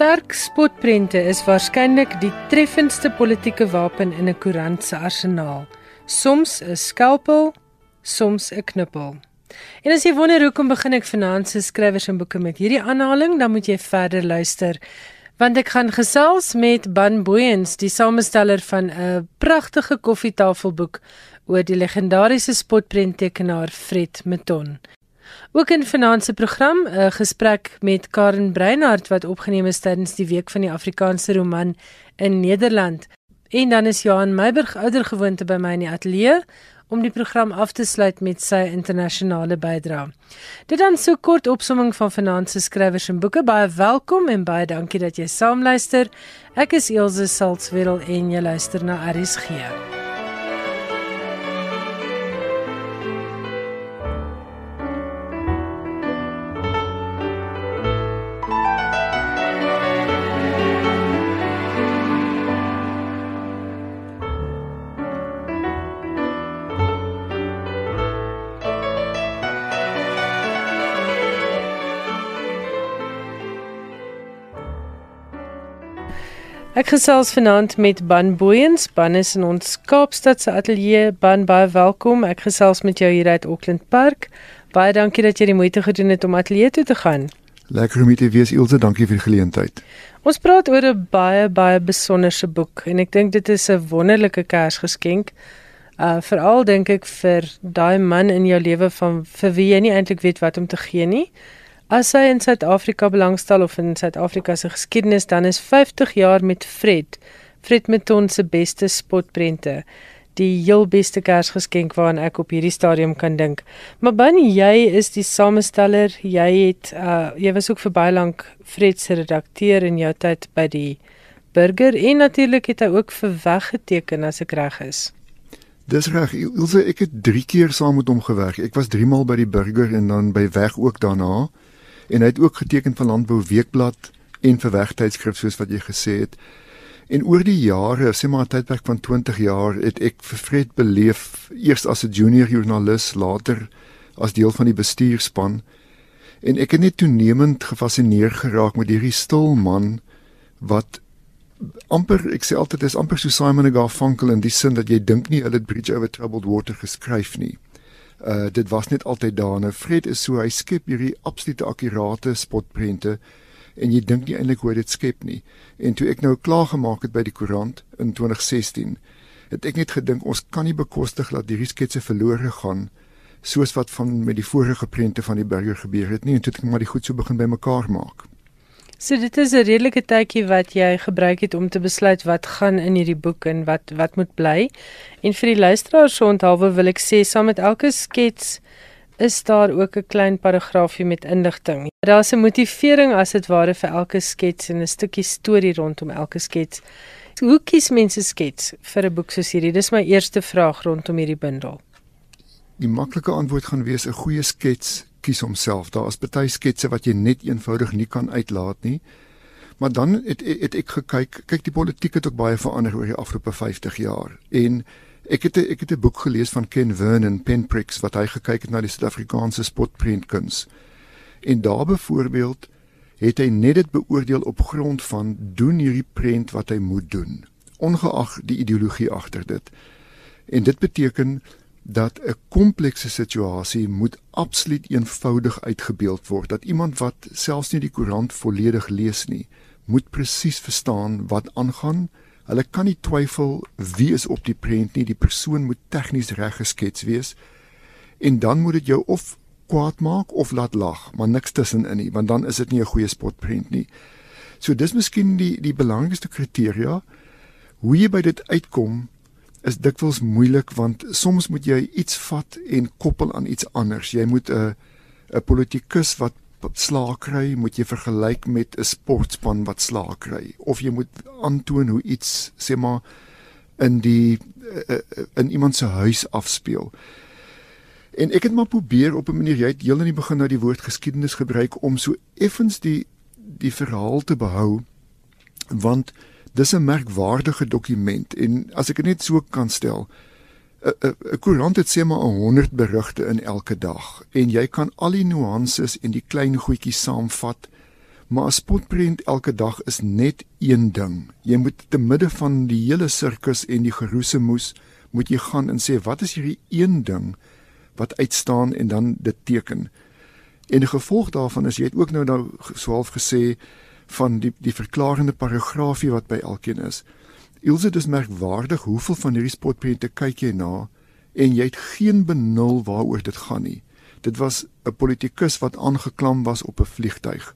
Sterk spotprente is waarskynlik die treffendste politieke wapen in 'n koerant se arsenaal. Soms 'n skalpel, soms 'n knippel. En as jy wonder hoekom begin ek se skrywers en boeke met hierdie aanhaling, dan moet jy verder luister. Want ek gaan gesels met Ban Booyens, die samesteller van 'n pragtige koffietafelboek oor die legendariese spotprenttekenaar Fred Meton. Ook in se program 'n gesprek met Karen Breinhardt wat opgeneem is tydens die week van die Afrikaanse roman in Nederland. En dan is Johan Meiburg ouer gewoonte by my in die ateljee om die program af te sluit met sy internasionale bydrae. Dit dan so kort opsomming van se skrywers en boeke. Baie welkom en baie dankie dat jy saamluister. Ek is Elsje Salzwetel en jy luister na RSG. Ek gesels vanaand met Ban Booyens. Ban is in ons Kaapstad se ateljee. Ban, baie welkom. Ek gesels met jou hier uit Auckland Park. Baie dankie dat jy die moeite gedoen het om ateljee toe te gaan. Lekker om hier te wees, Ilse. Dankie vir die geleentheid. Ons praat oor 'n baie baie besonderse boek en ek dink dit is 'n wonderlike Kersgeskenk. Uh veral dink ek vir daai man in jou lewe van vir wie jy nie eintlik weet wat om te gee nie. As hy in Suid-Afrika belangstel of in Suid-Afrika se geskiedenis, dan is 50 jaar met Fred, Fred Meton se beste spotprente, die heel beste Kersgeskenk waaraan ek op hierdie stadium kan dink. Maar Bunny, jy is die samesteller. Jy het uh jy was ook vir baie lank Fred se redakteur in jou tyd by die Burger en natuurlik het hy ook vir weggeteken as ek reg is. Dis reg. Ek het 3 keer saam met hom gewerk. Ek was 3 maal by die Burger en dan by Weg ook daarna en hy het ook geteken van Landbou Weekblad en vir wegtydskrif soos wat jy gesê het. En oor die jare, sê maar 'n tydperk van 20 jaar, het ek vir Fred beleef eers as 'n junior joernalis, later as deel van die bestuurspan. En ek het net toenemend gefassineer geraak met hierdie stil man wat amper ek sê altyd is amper so Simon Garfunkel in die sin dat jy dink nie hulle het Bridge over Troubled Water geskryf nie. Uh dit was net altyd daar. Nou Fred is so hy skep hierdie absolute akkurate spotprente en jy dink nie eintlik hoe dit skep nie. En toe ek nou klaar gemaak het by die koerant in 2016, het ek net gedink ons kan nie bekostig dat hierdie sketse verlore gaan soos wat van met die vorige prente van die burger gebeur het nie en toe het ek maar die goed so begin bymekaar maak. So dit is 'n redelike tydjie wat jy gebruik het om te besluit wat gaan in hierdie boek en wat wat moet bly. En vir die luisteraars so onthaalwe wil ek sê saam met elke skets is daar ook 'n klein paragraafie met inligting. Daar's 'n motivering as dit ware vir elke skets en 'n stukkie storie rondom elke skets. Hoe kies mense skets vir 'n boek soos hierdie? Dis my eerste vraag rondom hierdie bundel. Die maklike antwoord gaan wees 'n goeie skets kies homself. Daar is baie sketse wat jy net eenvoudig nie kan uitlaat nie. Maar dan het, het, het ek gekyk, kyk die politiek het ook baie verander oor die afgelope 50 jaar. En ek het ek het 'n boek gelees van Ken Vernon Penpricks wat hy gekyk het na die Suid-Afrikaanse spotprentkuns. En daar byvoorbeeld het hy net dit beoordeel op grond van doen hierdie prent wat hy moet doen, ongeag die ideologie agter dit. En dit beteken dat 'n komplekse situasie moet absoluut eenvoudig uitgebeeld word dat iemand wat selfs nie die koerant volledig lees nie moet presies verstaan wat aangaan. Hulle kan nie twyfel wie is op die prent nie die persoon moet tegnies reg geskets wees. En dan moet dit jou of kwaad maak of laat lag maar niks tussenin nie want dan is dit nie 'n goeie spotprent nie. So dis miskien die die belangrikste kriteria hoe jy by dit uitkom is dikwels moeilik want soms moet jy iets vat en koppel aan iets anders. Jy moet 'n 'n politikus wat slaag kry, moet jy vergelyk met 'n sportspan wat slaag kry of jy moet aantoon hoe iets sê maar in die eh, eh, in iemand se huis afspeel. En ek het maar probeer op 'n manier jy het heel in die begin nou die woord geskiedenis gebruik om so effens die die verhaal te behou want dis 'n merkwaardige dokument en as ek dit net so kan stel 'n koerant het sê maar 100 berigte in elke dag en jy kan al die nuances en die klein goedjies saamvat Maar 'n spotprent elke dag is net een ding. Jy moet te midde van die hele sirkus en die geroesemoes moet jy gaan en sê wat is hierdie een ding wat uitstaan en dan dit teken. En die gevolg daarvan is jy het ook nou nou swaalf gesê van die die verklarende paragraafie wat by elkeen is. Ilse dis merkwaardig hoeveel van hierdie spotprente kyk jy na en jy het geen benul waaroor dit gaan nie. Dit was 'n politikus wat aangeklam was op 'n vliegtyg.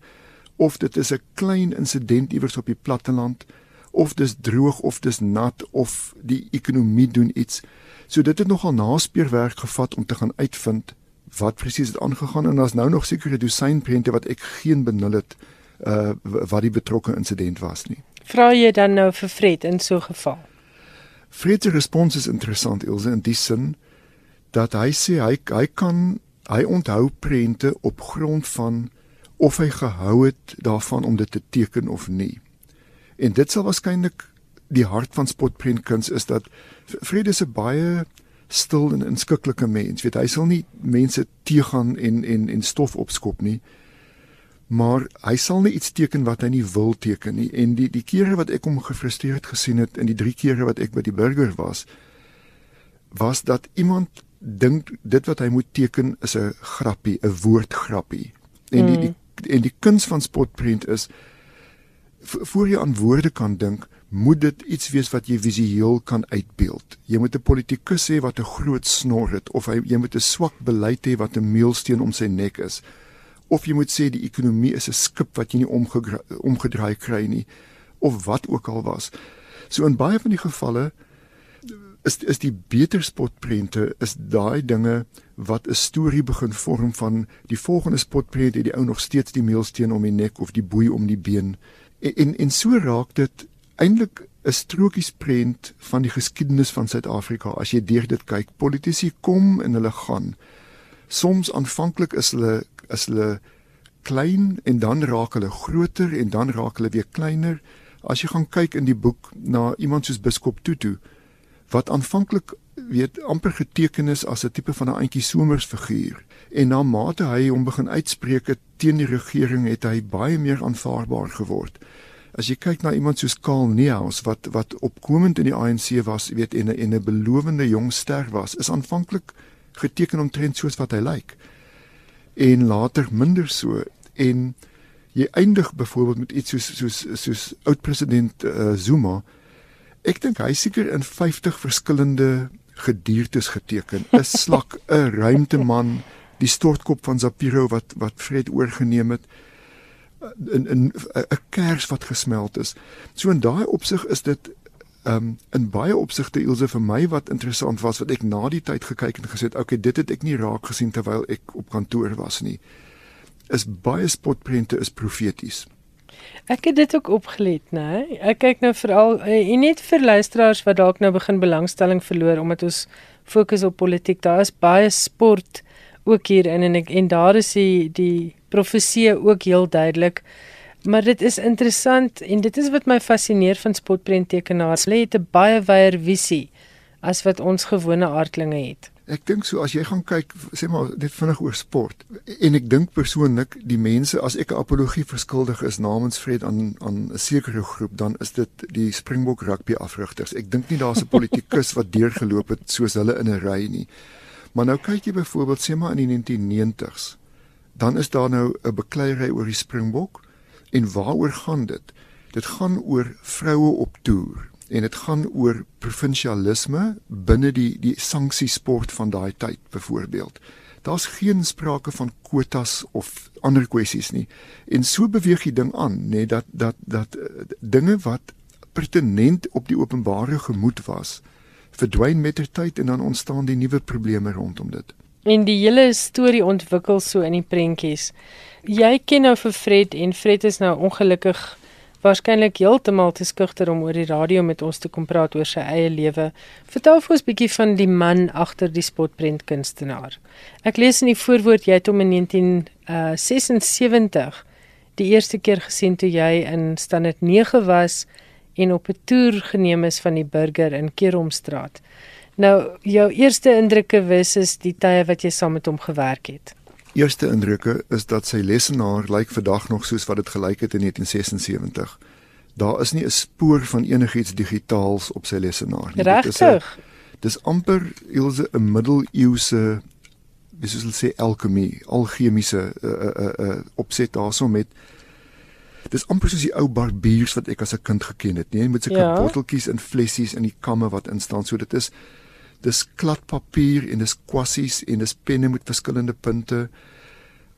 Of dit is 'n klein insident iewers op die platteland of dis droog of dis nat of die ekonomie doen iets. So dit het nogal naspeurwerk gevat om te gaan uitvind wat presies het aangegaan en daar's nou nog sekere dosynprente wat ek geen benul het uh wat die betrokke insident was nie. Vra jy dan nou vir Fred in so 'n geval? Fred se respons is interessant Ilse in die sin dat hy sê hy hy kan hy onthou prente op grond van of hy gehou het daarvan om dit te teken of nie. En dit sal waarskynlik die hart van spotprentkuns is dat Fred is 'n baie stil en inskikkelike mens. Weet hy sal nie mense teëgaan en en en stof opskop nie maar hy sal nie iets teken wat hy nie wil teken nie. En die die kere wat ek hom gefrustreerd gesien het in die drie kere wat ek by die burger was was dat iemand dink dit wat hy moet teken is 'n grappie 'n woordgrappie. En die, mm. die en die kuns van spotprint is voor jy aan woorde kan dink moet dit iets wees wat jy visueel kan uitbeeld. Jy moet 'n politikus hê wat 'n groot snor het of hy jy moet 'n swak beleid hê wat 'n meelsteen om sy nek is of jy moet sê die ekonomie is 'n skip wat jy nie omgedraai kry nie of wat ook al was. So in baie van die gevalle is is die beter spotprente is daai dinge wat 'n storie begin vorm van die volgende spotprent het die ou nog steeds die meelsteen om die nek of die boei om die been. En en, en so raak dit eintlik 'n strokiesprent van die geskiedenis van Suid-Afrika. As jy deur dit kyk politici kom en hulle gaan. Soms aanvanklik is hulle is hulle klein en dan raak hulle groter en dan raak hulle weer kleiner. As jy gaan kyk in die boek na iemand soos biskop Tutu wat aanvanklik weet amper geteken is as 'n tipe van 'n antjie somers figuur en na mate hy hom begin uitspreek teen die regering het hy baie meer aanvaarbaar geword. As jy kyk na iemand soos Karl Neus wat wat opkomend in die ANC was, weet en 'n en 'n belowende jong ster was, is aanvanklik geteken omtrent soos wat hy lyk. Like en later minder so en jy eindig byvoorbeeld met iets soos soos soos oud president uh, Zuma. Ek dink hy seker in 50 verskillende gediertes geteken. 'n slak 'n ruimteman die stortkop van Zapiro wat wat Fred oorgeneem het in in 'n kers wat gesmeld is. So in daai opsig is dit um, in baie opsigte Ilse vir my wat interessant was wat ek na die tyd gekyk en gesê het, okay, dit het ek nie raak gesien terwyl ek op kantoor was nie. Is baie spotprente is profeties. Ek het dit ook opgelet, né? Ek kyk nou veral eh, en net vir luisteraars wat dalk nou begin belangstelling verloor omdat ons fokus op politiek. Daar is baie sport ook hier in en ek en daar is die die profesie ook heel duidelik. Maar dit is interessant en dit is wat my fascineer van spotprenttekenaars. Hulle het 'n baie wyer visie as wat ons gewone aardlinge het. Ek dink so as jy gaan kyk, sê maar dit vinnig oor sport. En ek dink persoonlik die mense as ek 'n apologie verskuldig is namens Fred aan aan 'n sekere groep, dan is dit die Springbok rugby afrigters. Ek dink nie daar's 'n politikus wat deurgeloop het soos hulle in 'n ry nie. Maar nou kyk jy byvoorbeeld sê maar in die 1990s, dan is daar nou 'n bekleierery oor die Springbok En waaroor gaan dit? Dit gaan oor vroue op toer en dit gaan oor provinsialisme binne die die sanksiesport van daai tyd byvoorbeeld. Daar's geen sprake van kwotas of ander kwessies nie. En so beweeg die ding aan, nê, nee, dat dat dat uh, dinge wat pertinent op die openbare gemoed was, verdwyn met ter tyd en dan ontstaan die nuwe probleme rondom dit. En die hele storie ontwikkel so in die prentjies. Jy ken nou vir Fred en Fred is nou ongelukkig waarskynlik heeltemal te skugter om oor die radio met ons te kom praat oor sy eie lewe. Vertel vir ons bietjie van die man agter die spotprent kunstenaar. Ek lees in die voorwoord jy het hom in 1976 uh, die eerste keer gesien toe jy in standaard 9 was en op 'n toer geneem is van die burger in Keromstraat. Nou jou eerste indrukke was is die tye wat jy saam met hom gewerk het. eerste indrukke is dat sy lesenaar lyk vandag nog soos wat dit gelyk het in 1976. Daar is nie 'n spoor van enigiets digitaals op sy lesenaar nie. Regtig? Dis amper ilse 'n middeleeuse dis is hulle sê alchemy, alchemiese uh, uh, uh, opset daarso met Dis amper soos die ou barbiers wat ek as 'n kind geken het, nee, met sulke ja. botteltjies en flessies in die kamme wat instaan. So dit is dis kladpapier en dis kwassies en dis penne met verskillende punte.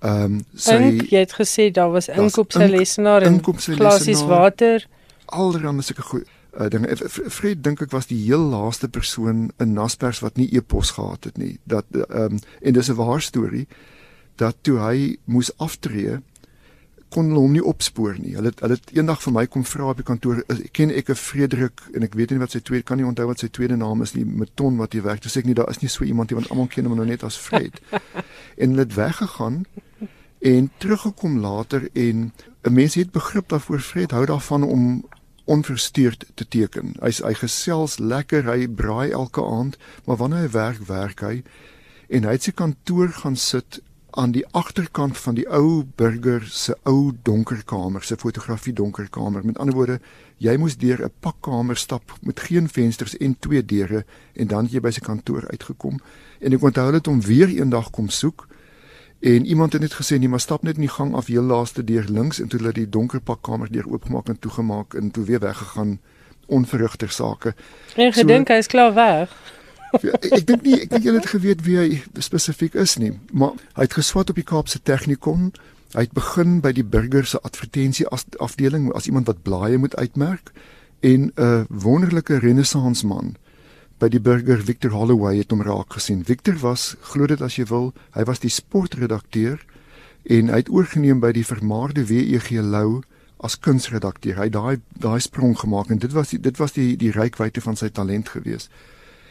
Ehm um, sy jy het gesê daar was ink op sy lesenaar en glasies water. Alreeds sulke goed uh, dinge. Fred dink ek was die heel laaste persoon in Naspers wat nie e-pos gehad het nie. Dat ehm um, en dis 'n waar storie dat toe hy moes aftree kon hulle hom nie opspoor nie. Hulle het, hulle het eendag vir my kom vra op die kantoor, ken ek 'n Frederik en ek weet nie wat sy tweede kan nie onthou wat sy tweede naam is nie, Meton wat hy werk. Toe sê ek nie daar is nie so iemand nie want almal ken hom nou net as Fred. en hulle het weggegaan en teruggekom later en 'n mens het begrip daarvoor Fred hou daarvan om onversteurd te teken. Hy's hy gesels lekker, hy braai elke aand, maar wanneer hy werk, werk hy en hy het sy kantoor gaan sit aan die agterkant van die ou burger se ou donker kamer, se fotografie donker kamer. Met ander woorde, jy moes deur 'n pakkamer stap met geen vensters en twee deure en dan jy by sy kantoor uitgekom. En ek onthou dit om weer eendag kom soek en iemand het net gesê nee, maar stap net in die gang af heel laaste deur links en toe hulle die donker pakkamer deur oopgemaak en toegemaak en toe weer weggegaan onverrigter sake. En gedink so, hy is klaar weg. Ek dink nie ek dink jy het geweet wie hy spesifiek is nie, maar hy het geswat op die Kaapse Technikon. Hy het begin by die burger se advertensie as afdeling as iemand wat blaaie moet uitmerk en 'n wonderlike renessans man by die burger Victor Holloway het hom raak gesien. Victor was glo dit as jy wil, hy was die sportredakteur en hy het oorgeneem by die vermaarde WEG Lou as kunsredakteur. Hy daai daai sprong gemaak en dit was die, dit was die die rykwyte van sy talent geweest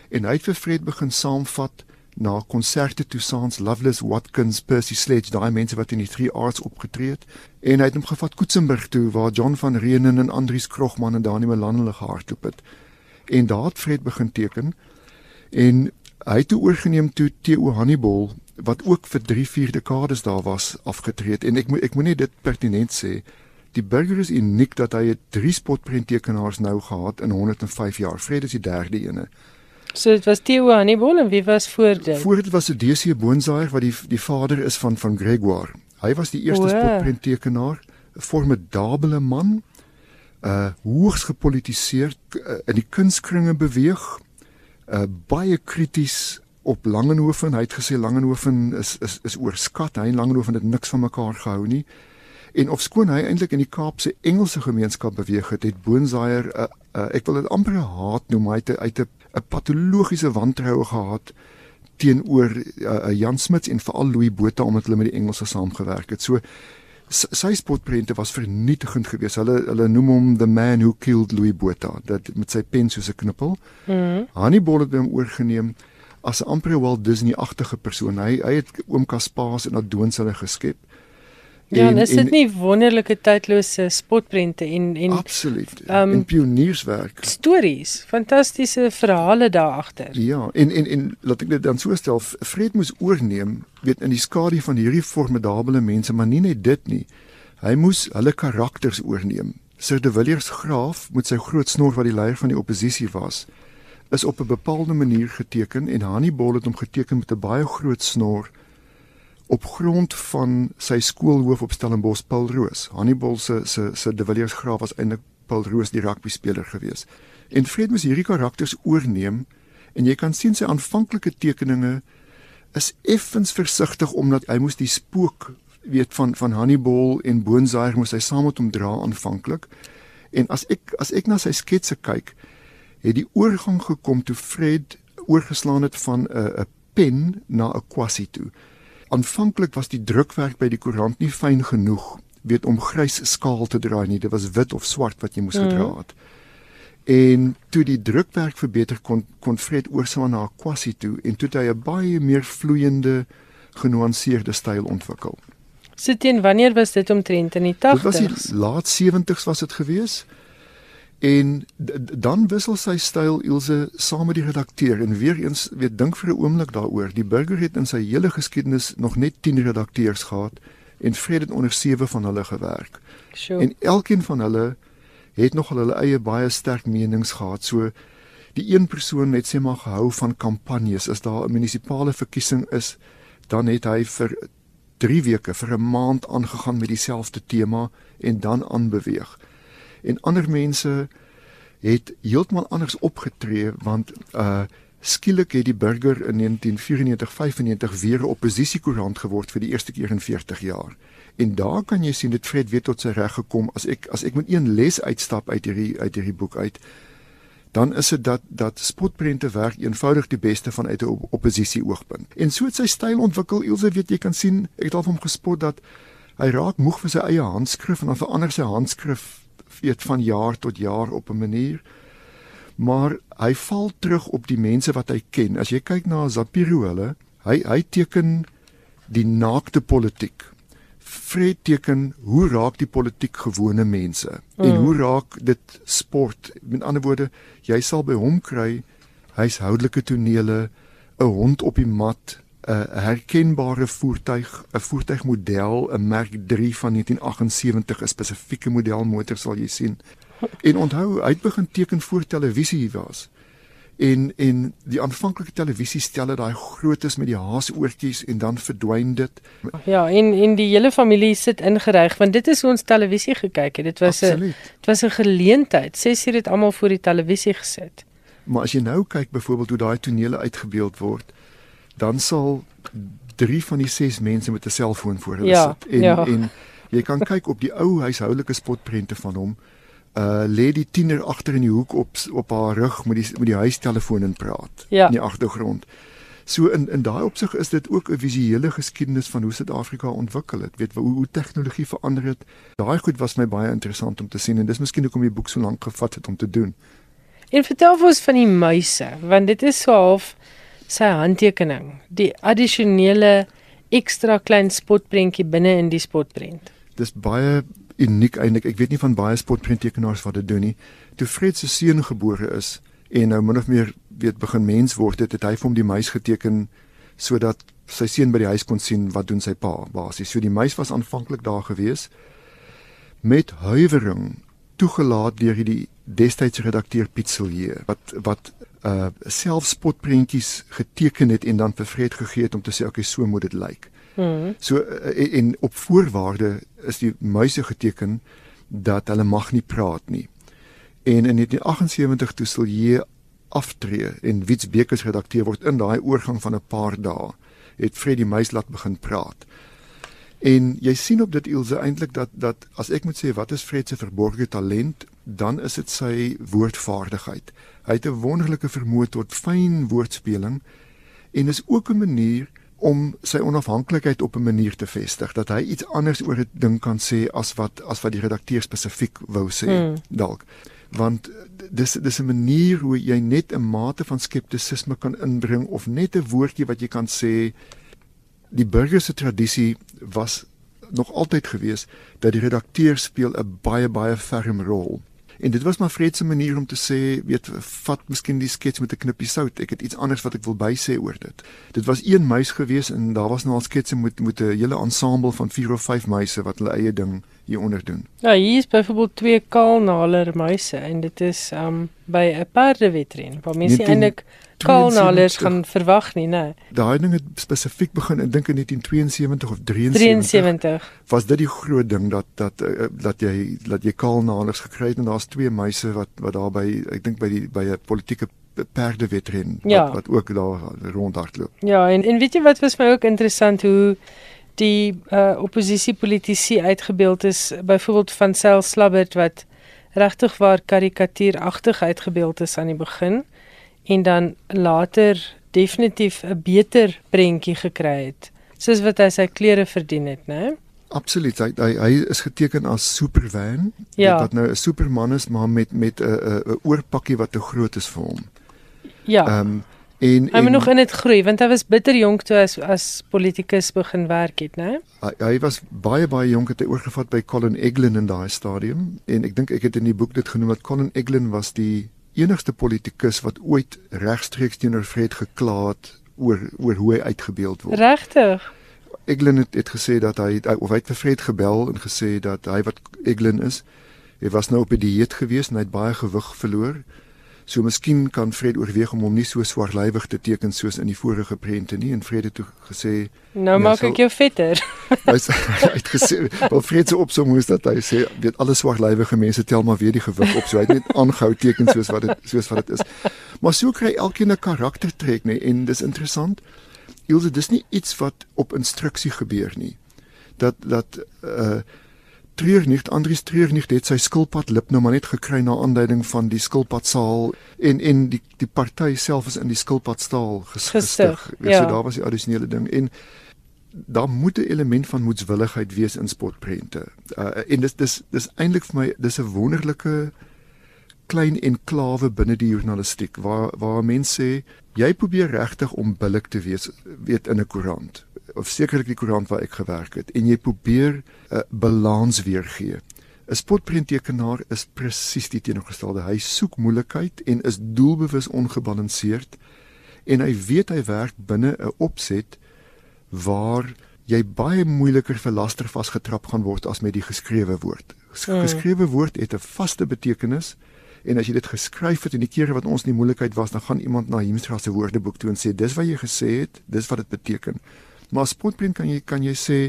en hy het vir Fred begin saamvat na konserte toe saans Loveless Watkins Percy Sledge daai mense wat in die 3 Arts opgetree het. En hy het hom gevat Koetsenburg toe waar John van Reenen en Andrius Krogman en Daniel Melan hulle gehardloop het. En daar het Fred begin teken. En hy het oorgeneem toe Theo Hannibal wat ook vir 3 4 dekades daar was afgetree en ek moet ek moet net dit pertinent sê. Die burger is uniek dat hy 'n drie spotprenttekenaars nou gehad in 105 jaar. Fred is die derde ene. So dit was Theo Hannibal en wie was voor dit? Voor dit was 'n DC Boonsaaier wat die die vader is van van Gregoire. Hy was die eerste spotprenttekenaar, 'n formidable man, uh hoogs gepolitiseer uh, in die kunskringe beweeg, uh baie krities op Langehoven. Hy het gesê Langehoven is is is oorskat. Hy en Langehoven het niks van mekaar gehou nie. En ofskoon hy eintlik in die Kaapse Engelse gemeenskap beweeg het, het Boonsaaier 'n uh, uh, ek wil dit amper 'n haat noem, hy het uit 'n 'n patologiese wantroue gehad teenoor uh, Jan Smuts en veral Louis Botha omdat hulle met die Engelse saamgewerk het. So sy spotprente was vernietigend geweest. Hulle hulle noem hom the man who killed Louis Botha. Dat met sy pen soos 'n knippel. Mhm. Mm Hannibal het hom oorgeneem as 'n amper Walt Disney-agtige persoon. Hy hy het oom Kaspaas en Adoons hulle geskep. Ja, en, is dit nie wonderlike tydlose spotprente en en Absoluut. Um, en pionierswerk. Stories, fantastiese verhale daar agter. Ja, en en en laat ek dit dan so stel, Fred moes oorneem, weet in die skadu van hierdie formidable mense, maar nie net dit nie. Hy moes hulle karakters oorneem. Sir de Villiers Graaf met sy groot snor wat die leier van die oppositie was, is op 'n bepaalde manier geteken en Hannibal het hom geteken met 'n baie groot snor op grond van sy skoolhoof op Stellenbosch Paul Roos. Hannibal se se se De Villiers graaf was eintlik Paul Roos die rugby speler gewees. En Fred moes hierdie karakters oorneem en jy kan sien sy aanvanklike tekeninge is effens versigtig omdat hy moes die spook weet van van Hannibal en Boonsaaier moes hy saam met hom dra aanvanklik. En as ek as ek na sy sketse kyk, het die oorgang gekom toe Fred oorgeslaan het van 'n 'n pen na 'n kwassie toe aanvanklik was die drukwerk by die koerant nie fyn genoeg weet om grys skaal te dra nie. Dit was wit of swart wat jy moes mm. gedra het. En toe die drukwerk verbeter kon kon Fred oorslaan na kwassie toe en toe hy 'n baie meer vloeiende genuanceerde styl ontwikkel. Sit so, teen wanneer was dit omtrent in die 80s dit was die laat 70s was dit gewees En dan wissel sy styl Ilse saam met die redakteur en weer eens weet dink vir 'n oomblik daaroor. Die burger het in sy hele geskiedenis nog net 10 redakteurs gehad en Fred het onder sewe van hulle gewerk. Sure. En elkeen van hulle het nog hulle eie baie sterk menings gehad. So die een persoon het sê maar gehou van kampanjes. As daar 'n munisipale verkiesing is, dan het hy vir 3 weke, vir 'n maand aangegaan met dieselfde tema en dan aanbeweeg. En ander mense het heeltemal anders opgetree want uh skielik het die burger in 1994-95 weer 'n oppositiekoerant geword vir die eerste keer in 40 jaar. En daar kan jy sien dit Fred weer tot sy reg gekom as ek as ek met een les uitstap uit hierdie uit hierdie boek uit dan is dit dat dat spotprente werk eenvoudig die beste vanuit 'n op oppositie oogpunt. En so het sy styl ontwikkel. Ilse weet jy kan sien, ek het al van hom gespot dat hy raak moeg vir sy eie handskrif en dan verander sy handskrif weet van jaar tot jaar op 'n manier. Maar hy val terug op die mense wat hy ken. As jy kyk na Zapiro hulle, hy hy teken die naakte politiek. Fred teken hoe raak die politiek gewone mense mm. en hoe raak dit sport met ander woorde jy sal by hom kry huishoudelike tonele 'n hond op die mat 'n herkenbare voertuig 'n voertuigmodel 'n merk 3 van 1978 'n spesifieke model motor sal jy sien en onthou hy het begin teken voor televisie was en en die aanvanklike televisiestelle daai grootes met die haasoortjies en dan verdwyn dit. Ja, en en die hele familie sit ingeryg want dit is hoe ons televisie gekyk het. Dit was 'n dit was 'n geleentheid. Ses uur het almal voor die televisie gesit. Maar as jy nou kyk byvoorbeeld hoe daai tonele uitgebeeld word, dan sal 3 van die 6 mense met 'n selfoon voor hulle ja, sit en ja. en jy kan kyk op die ou huishoudelike spotprente van hom uh lê die tiener agter in die hoek op op haar rug met die met die huistelefoon en praat ja. in die agtergrond. So in in daai opsig is dit ook 'n visuele geskiedenis van hoe Suid-Afrika ontwikkel het. Weet hoe hoe tegnologie verander het. Daai goed was my baie interessant om te sien en dis miskien hoekom die boek so lank gevat het om te doen. En vertel vir ons van die muise, want dit is so half sy handtekening, die addisionele ekstra klein spotprentjie binne in die spotprent. Dis baie uniek eintlik. Ek weet nie van baie sportprenttekenaars wat dit doen nie. Toe Fred se seun gebore is en nou min of meer weet begin mens word, het, het hy vir hom die muis geteken sodat sy seun by die huis kon sien wat doen sy pa basies. So die muis was aanvanklik daar gewees met huiwering toegelaat deur die destydse redakteur Piet Silje wat wat uh selfspotprentjies geteken het en dan vir Fred gegee het om te sê okay so moet dit lyk. Hmm. So uh, en op voorwaarde is die muise geteken dat hulle mag nie praat nie. En in 1978 toe sal jy aftree en Wits Bekes redakteur word in daai oorgang van 'n paar dae het Freddie Muis laat begin praat. En jy sien op dit Ilse eintlik dat dat as ek moet sê wat is Fred se verborgde talent, dan is dit sy woordvaardigheid. Hy het 'n wonderlike vermoë tot fyn woordspeling en is ook 'n manier om sy onafhanklikheid op 'n manier te vestig dat hy iets anders oor 'n ding kan sê as wat as wat die redakteur spesifiek wou sê hmm. dalk want dis dis 'n manier hoe jy net 'n mate van skeptisisme kan inbring of net 'n woordjie wat jy kan sê die burgerse tradisie was nog altyd gewees dat die redakteur speel 'n baie baie ferm rol En dit was maar Fred se manier om te sê, weet, vat miskien die skets met 'n knippie sout. Ek het iets anders wat ek wil bysê oor dit. Dit was een muis gewees en daar was nou al sketse met met 'n hele ensemble van 4 of 5 muise wat hulle eie ding hier onder doen. Ja, hier is byvoorbeeld twee kaalnaler muise en dit is um by 'n perdewedren waar mense eintlik kaalnalers gaan verwag nie, né? Daai ding het spesifiek begin in dink in 1972 of 73. 73. Was dit die groot ding dat dat uh, dat jy dat jy kaalnalers gekry het en daar's twee muise wat wat daar by ek dink by die by 'n politieke perdewedren ja. wat, wat ook daar rondhardloop. Ja, en en weet jy wat was my ook interessant hoe die uh, oppositiepolitici uitgebeeld is byvoorbeeld van Sel Slabbert wat regtig waar karikatuuragtig uitgebeeld is aan die begin en dan later definitief 'n beter prentjie gekry het soos wat hy sy klere verdien het, né? Absoluut. Hy, hy hy is geteken as Superman. Ja. Wat nou 'n Superman is maar met met 'n 'n oorpakkie wat te groot is vir hom. Ja. Ehm um, En hy moet nog in dit groei want hy was bitter jonk toe as as politikus begin werk het, né? Hy, hy was baie baie jonk het hy oorgevat by Colin Eglin in daai stadium en ek dink ek het in die boek dit genoem dat Colin Eglin was die enigste politikus wat ooit regstreeks teenoor Fred gekla het oor oor hoe hy uitgebeeld word. Regtig? Eglin het, het gesê dat hy of hy het vir Fred gebel en gesê dat hy wat Eglin is, hy was nou op 'n dieet gewees en hy het baie gewig verloor. So miskien kan Fred oorweeg om hom nie so swartlywig te teken soos in die vorige prente nie en Fred het toe gesê Nou maak ek jou vetter. hy het gesê wel Fred se opsom moes dat hy sê weet alle swartlywige mense tel maar weer die gewig op so hy het net aangehou teken soos wat dit soos wat dit is. Maar so kry elkeen 'n karaktertrek nê en dis interessant. Ilse dis nie iets wat op instruksie gebeur nie. Dat dat uh treur nie Andries treur nie het sy skilpad lip nou maar net gekry na aanduiding van die skilpadsaal en en die die party self is in die skilpadstaal ges, gestig. Weet ja. so daar was die addisionele ding en daar moet 'n element van moedswilligheid wees in spotprente. Uh, en dis dis dis eintlik vir my dis 'n wonderlike klein enklawe binne die journalistiek waar waar mense sê jy probeer regtig om billik te wees weet in 'n koerant of sekerlik die koerant waar ek gewerk het en jy probeer 'n uh, balans weergee. 'n Spotprenttekenaar is presies die teenoorgestelde. Hy soek moeilikheid en is doelbewus ongebalanseerd en hy weet hy werk binne 'n opset waar jy baie moeiliker vir laster vasgetrap gaan word as met die geskrewe woord. Hmm. Geskrewe woord het 'n vaste betekenis en as jy dit geskryf het en die kere wat ons in die moeilikheid was, dan gaan iemand na Hemstra se woordeboek toe en sê dis wat jy gesê het, dis wat dit beteken. Maar spotprint kan jy kan jy sê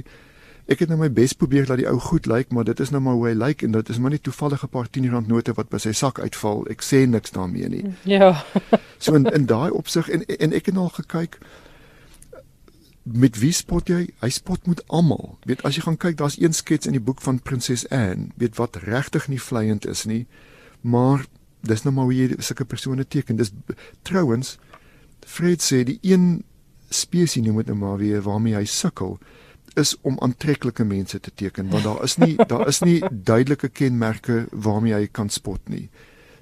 ek het nou my bes probeer dat die ou goed lyk, maar dit is nou maar hoe hy lyk en dit is maar net toevallige paar 10 rand note wat by sy sak uitval. Ek sê niks daarmee nie. Ja. so in in daai opsig en en ek het al gekyk met wie spot jy? Hy spot met almal. Weet as jy gaan kyk, daar's een skets in die boek van Prinses Anne, weet wat regtig nie vleiend is nie, maar dis nou maar hoe jy sulke persone teken. Dis trouens Fred sê die een spesie noem dit nou maar weer waarmee hy sukkel is om aantreklike mense te teken want daar is nie daar is nie duidelike kenmerke waarmee hy kan spot nie.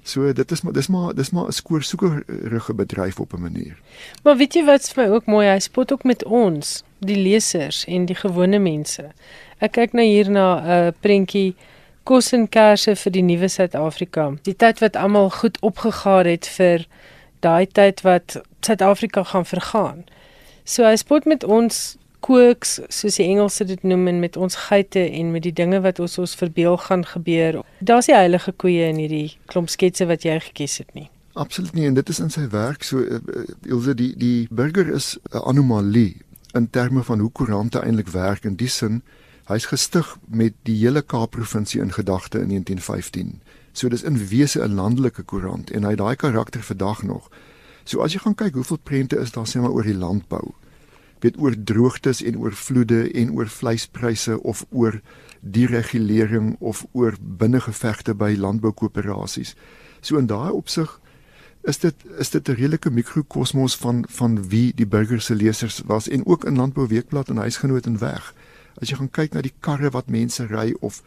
So dit is maar dis maar dis maar 'n skoorsoekerige bedryf op 'n manier. Maar weet jy wat vir my ook mooi hy spot ook met ons, die lesers en die gewone mense. Ek kyk nou hier na 'n uh, prentjie kos en kersse vir die nuwe Suid-Afrika. Die tyd wat almal goed opgegaar het vir daai tyd wat Suid-Afrika gaan vergaan. So hy spot met ons kooks soos die Engelse dit noem en met ons geite en met die dinge wat ons ons verbeel gaan gebeur. Daar's die heilige koeie in hierdie klomp sketse wat jy gekies het nie. Absoluut nie en dit is in sy werk so uh, Ilse die die burger is 'n anomalie in terme van hoe koerante eintlik werk in die sin hy's gestig met die hele Kaap-provinsie in gedagte in 1915. So dis in wese 'n landelike koerant en hy het daai karakter vandag nog. So as jy gaan kyk hoeveel prente is daar sê maar oor die landbou. Weet oor droogtes en oor vloede en oor vleispryse of oor deregulering of oor binnengevegte by landboukoöperasies. So in daai opsig is dit is dit 'n redelike mikrokosmos van van wie die burger se lesers was en ook in Landbou Weekblad en Huisgenoot en weg. As jy gaan kyk na die karre wat mense ry of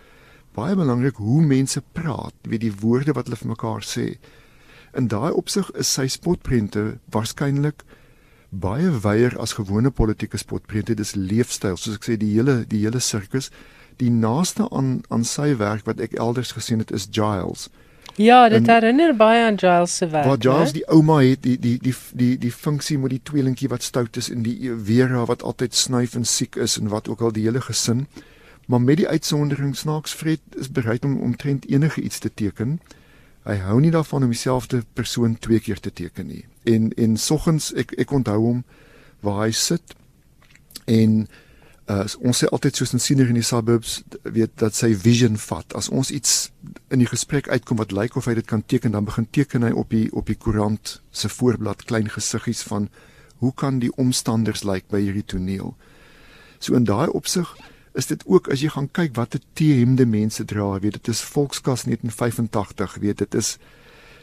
baie belangrik hoe mense praat, weet die woorde wat hulle vir mekaar sê. In daai opsig is sy spotprente waarskynlik baie wyer as gewone politieke spotprente. Dis leefstyl, soos ek sê die hele die hele sirkus. Die naaste aan aan sy werk wat ek elders gesien het is Giles. Ja, dit en, herinner baie aan Giles se werk. Wat Giles die ouma het, die die die die die funksie met die tweelingkie wat stout is en die Vera wat altyd snuif en siek is en wat ook al die hele gesin. Maar met die uitsondering snaaks Fred is bereid om omtrent enige iets te teken hy hou nie daarvan om dieselfde persoon twee keer te teken nie. En en soggens ek ek onthou hom waar hy sit en uh, ons sê altyd soos in siener in die suburbs weet dat sy vision vat. As ons iets in die gesprek uitkom wat lyk of hy dit kan teken, dan begin teken hy op die op die koerant se voorblad klein gesiggies van hoe kan die omstanders lyk by hierdie toneel. So in daai opsig is dit ook as jy gaan kyk watter T-hemde mense dra, weet dit is Volkskas 1985, weet dit is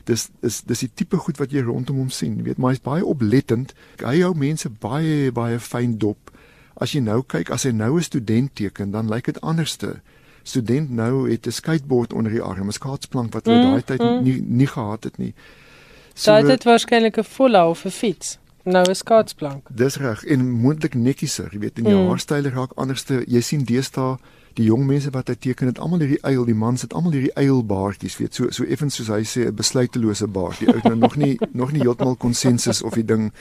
dis is dis die tipe goed wat jy rondom hom sien, weet maar hy's baie oplettend. Hy hou mense baie baie fyn dop. As jy nou kyk, as hy nou 'n student teken, dan lyk dit anderste. Student nou het 'n skateboard onder die arm, 'n skaatsplank wat hulle mm, daai tyd mm. nie nie gehad het nie. So dit waarskynlik 'n volle of 'n fiets. Nou 'n skaatsplank. Dis reg en moontlik nettieser, jy weet, in die mm. haarstyle raak anderste. Jy sien deesdae die jong mense wat hy teken het almal hierdie eil, die mans het almal hierdie eilbaartjies, weet, so so effens soos hy sê 'n besluitelose baard. Die ou nou nog nie nog nie heeltemal konsensus of die ding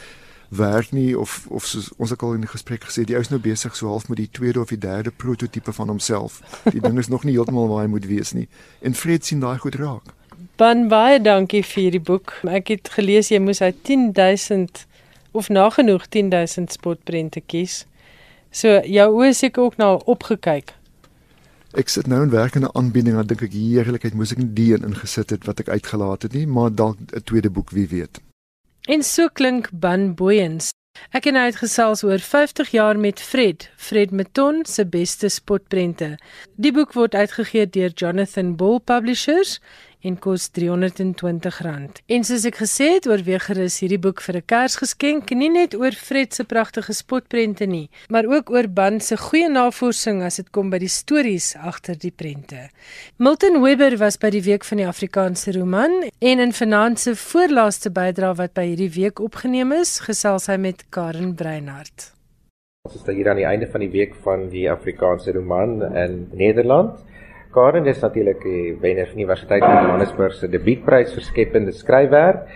werk nie of of soos ons het al in die gesprek gesê, die ou is nou besig so half met die tweede of die derde prototipe van homself. Die ding is nog nie heeltemal waar hy moet wees nie. En Fred sien daai goed raak. Dan baie dankie vir hierdie boek. Ek het gelees jy moes uit 10000 of nagenoeg 10000 spotprente kies. So jou oë seker ook nou opgekyk. Ek sit nou in werk in 'n aanbieding, dan dink ek heerlikheid moes ek nie die een ingesit het wat ek uitgelaat het nie, maar dalk 'n tweede boek, wie weet. En so klink Ban Booyens. Ek het uitgesels oor 50 jaar met Fred, Fred Meton se beste spotprente. Die boek word uitgegee deur Jonathan Bull Publishers en kos R320. En soos ek gesê het, oorweeg gerus hierdie boek vir 'n Kersgeskenk, nie net oor Fred se pragtige spotprente nie, maar ook oor Ban se goeie navorsing as dit kom by die stories agter die prente. Milton Webber was by die week van die Afrikaanse roman en in vanaand se voorlaaste bydra wat by hierdie week opgeneem is, gesels hy met Karen Breinhardt. Ons is hier aan die einde van die week van die Afrikaanse roman in Nederland. Karen is natuurlik die wenner van die Universiteit van Johannesburg se debuutprys vir skepende skryfwerk,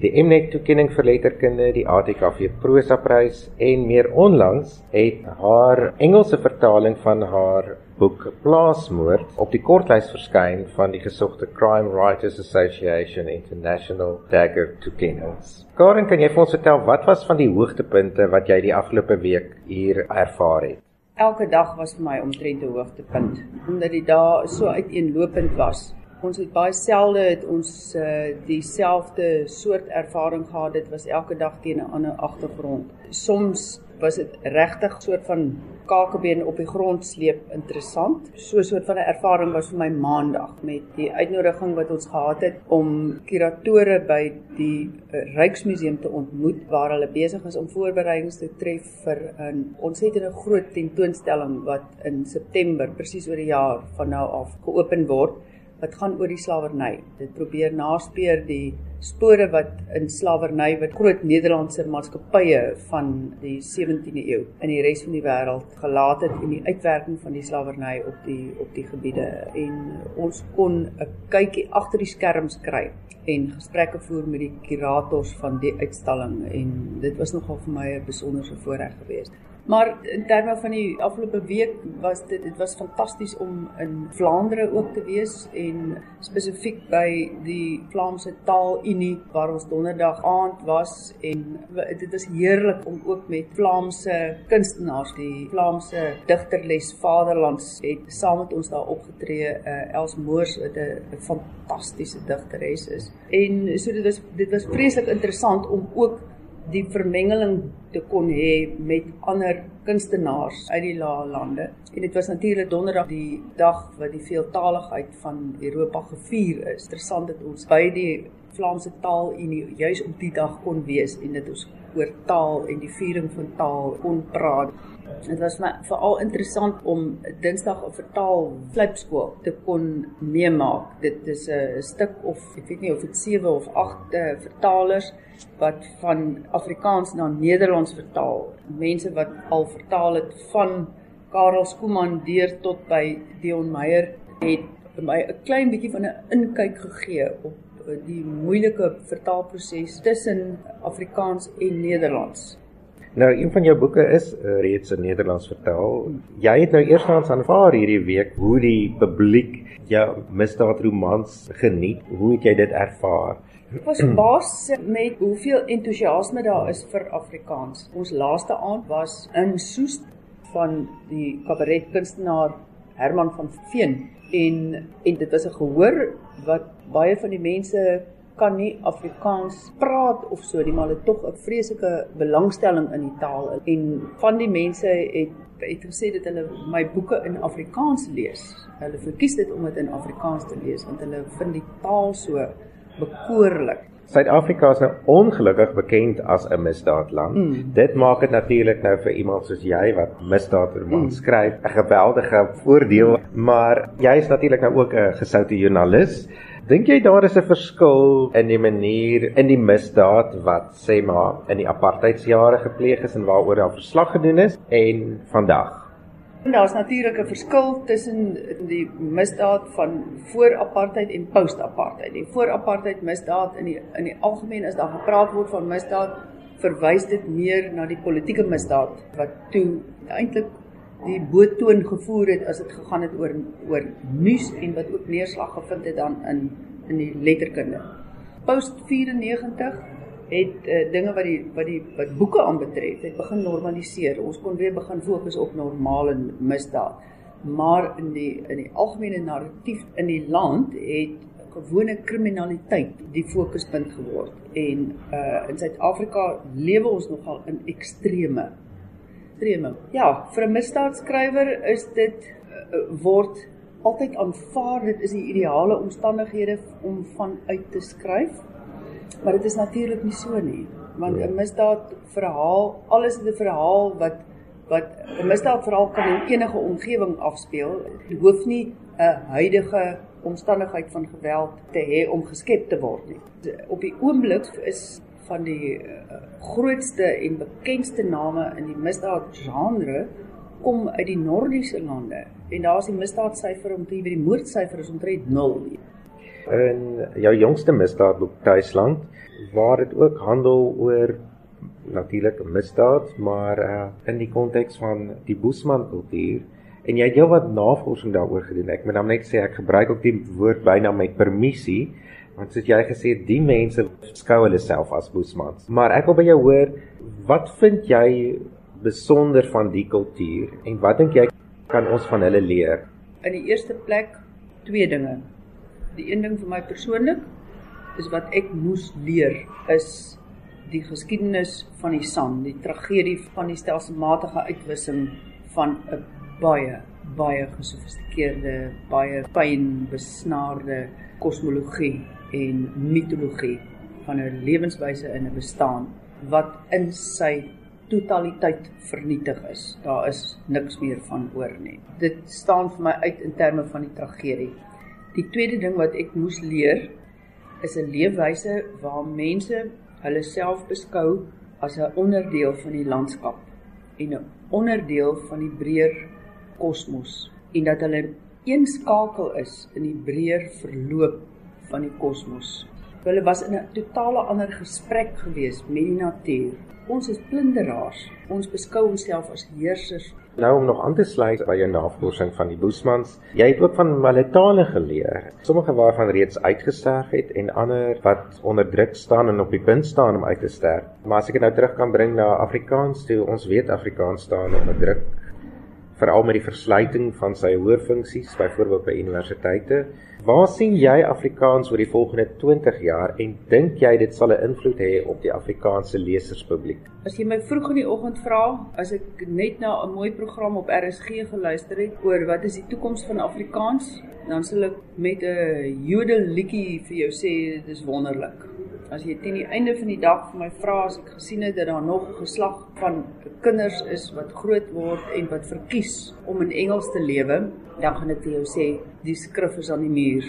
die Mnet toekenning vir letterkunde, die ATKV prosa prys en meer onlangs het haar Engelse vertaling van haar boek Plaasmoord op die kortlys verskyn van die gesogte Crime Writers Association International Dagger toekennings. Karen, kan jy vir ons vertel wat was van die hoogtepunte wat jy die afgelope week hier ervaar het? Elke dag was vir my omtrent 'n hoogtepunt omdat die dae so uiteenlopend was. Ons het baie selde het ons uh, dieselfde soort ervaring gehad. Dit was elke dag teen 'n ander agtergrond. Soms was dit regtig soort van kakebeen op die grond sleep interessant. So 'n soort van 'n ervaring was vir my maandag met die uitnodiging wat ons gehad het om kuratore by die uh, Ryksmuseum te ontmoet waar hulle besig is om voorbereidings te tref vir 'n ontsettende groot tentoonstelling wat in September presies oor 'n jaar van nou af geopen word wat gaan oor die slawerny. Dit probeer naspeur die spore wat in slawerny wat groot Nederlandse maatskappye van die 17de eeu in die res van die wêreld gelaat het en die uitwerking van die slawerny op die op die gebiede en ons kon 'n kykie agter die skerms kry en gesprekke voer met die kurators van die uitstalling en dit was nogal vir my 'n besonderse voorreg geweest. Maar in terme van die afgelope week was dit dit was fantasties om in Vlaandere ook te wees en spesifiek by die Vlaamse Taalunie waar ons donderdag aand was en dit was heerlik om ook met Vlaamse kunstenaars die Vlaamse digterles Vaderlands het saam met ons daar opgetree uh, Els Moors wat 'n fantastiese digteres is. En so dit was dit was vreeslik interessant om ook die vermengeling te kon hê met ander kunstenaars uit die lae lande. En dit was natuurlik donderdag die dag wat die veeltaaligheid van Europa gevier is. Interessant dat ons by die Vlaamse taal en juis op die dag kon wees en dit ons oor taal en die viering van taal kon praat. Dit was my veral interessant om Dinsdag 'n vertaal flipskool te kon meemaak. Dit is 'n stuk of ek weet nie of dit 7 of 8 uh, eh, vertalers wat van Afrikaans na Nederlands vertaal. Mense wat al vertaal het van Karel Skooman deur tot by Dion Meyer het my 'n klein bietjie van 'n inkyk gegee op die moeilike vertaalproses tussen Afrikaans en Nederlands. Nou een van jou boeke is uh, reeds in Nederlands vertaal. Jy het nou eerstens aanvaar hierdie week hoe die publiek jou misdaadromans geniet. Hoe het jy dit ervaar? Ek was verbaas met hoeveel entoesiasme daar is vir Afrikaans. Ons laaste aand was in Soest van die kabaretkunstenaar Herman van Veen en en dit was 'n gehoor wat baie van die mense kan nie Afrikaans praat of so nie, maar hulle tog 'n vreeslike belangstelling in die taal en van die mense het het gesê dat hulle my boeke in Afrikaans lees. Hulle verkies dit om dit in Afrikaans te lees want hulle vind die taal so bekoorlik. Suid-Afrika is nou ongelukkig bekend as 'n misdaadland. Mm. Dit maak dit natuurlik nou vir iemand soos jy wat misdaadromans mm. skryf 'n geweldige voordeel, maar jy is natuurlik nou ook 'n gesoute joernalis. Dink jy daar is 'n verskil in die manier in die misdaad wat sê maar in die apartheidsjare gepleeg is en waaroor daar verslag gedoen is en vandag? Daar's natuurlik 'n verskil tussen die misdaad van voor apartheid en post apartheid. Die voor apartheid misdaad in die in die algemeen as daar gepraat word van misdaad, verwys dit meer na die politieke misdaad wat toe eintlik die boottoon gevoer het as dit gegaan het oor oor nuus en wat ook neerslag gevind het dan in in die letterkunde. Post 94 het uh, dinge wat die wat die wat boeke aanbetref, het begin normaliseer. Ons kon weer begin fokus op normale misdaad. Maar in die in die algemene narratief in die land het gewone kriminaliteit die fokuspunt geword. En uh in Suid-Afrika lewe ons nogal in extreme extreme. Ja, vir 'n misdaadskrywer is dit uh, word altyd aanvaar dit is die ideale omstandighede om van uit te skryf. Maar dit is natuurlik nie so nie, want 'n misdaad verhaal, alles is 'n verhaal wat wat 'n misdaad verhaal kan in enige omgewing afspeel. Dit hoef nie 'n huidige omstandigheid van geweld te hê om geskep te word nie. Op die oomblik is van die uh, grootste en bekendste name in die misdaadgenre kom uit die Noordiese lande en daar is die misdaadsyfer omtrent by die moordsyfer is omtrent 0 in jou jongste misdaadboek Tuisland waar dit ook handel oor natuurlik misdaad maar uh, in die konteks van die Boesman kultuur en jy het jou wat navorsing daaroor gedoen. Ek moet dan net sê ek gebruik ook die woord byna met permissie want soos jy gesê die mense skou hulle self as Boesmans. Maar ek wil by jou hoor wat vind jy besonder van die kultuur en wat dink jy kan ons van hulle leer? In die eerste plek twee dinge die een ding vir my persoonlik is wat ek moes leer is die geskiedenis van die San, die tragedie van die stelselmatige uitwissing van 'n baie baie gesofistikeerde, baie fyn besnaarde kosmologie en mitologie van 'n lewenswyse in 'n bestaan wat in sy totaliteit vernietig is. Daar is niks meer van oor nie. Dit staan vir my uit in terme van die tragedie. Die tweede ding wat ek moes leer is 'n leefwyse waar mense hulle self beskou as 'n onderdeel van die landskap en 'n onderdeel van die breër kosmos en dat hulle een skakel is in die breër verloop van die kosmos. Hulle was in 'n totale ander gesprek gewees met die natuur. Ons is plunderaars. Ons beskou onsself as heersers Nou om nog aan te sluit by jou navorsing van die Boesmans, jy het ook van hulle tale geleer. Sommige waarvan reeds uitgesterf het en ander wat onder druk staan en op die punt staan om uit te sterf. Maar as ek dit nou terug kan bring na Afrikaans, toe ons weet Afrikaans staan onder druk veral met die versluiting van sy hoër funksies, byvoorbeeld by universiteite. Waar sien jy Afrikaans oor die volgende 20 jaar en dink jy dit sal 'n invloed hê op die Afrikaanse leserspubliek? As jy my vroeg in die oggend vra, as ek net na 'n mooi program op RSG geluister het oor wat is die toekoms van Afrikaans, dan sal ek met 'n jodelliedjie vir jou sê dit is wonderlik. As jy teen die einde van die dag vir my vra as ek gesien het dat daar nog 'n geslag van kinders is wat groot word en wat verkies om in Engels te lewe, dan gaan ek vir jou sê die skrif is aan die muur.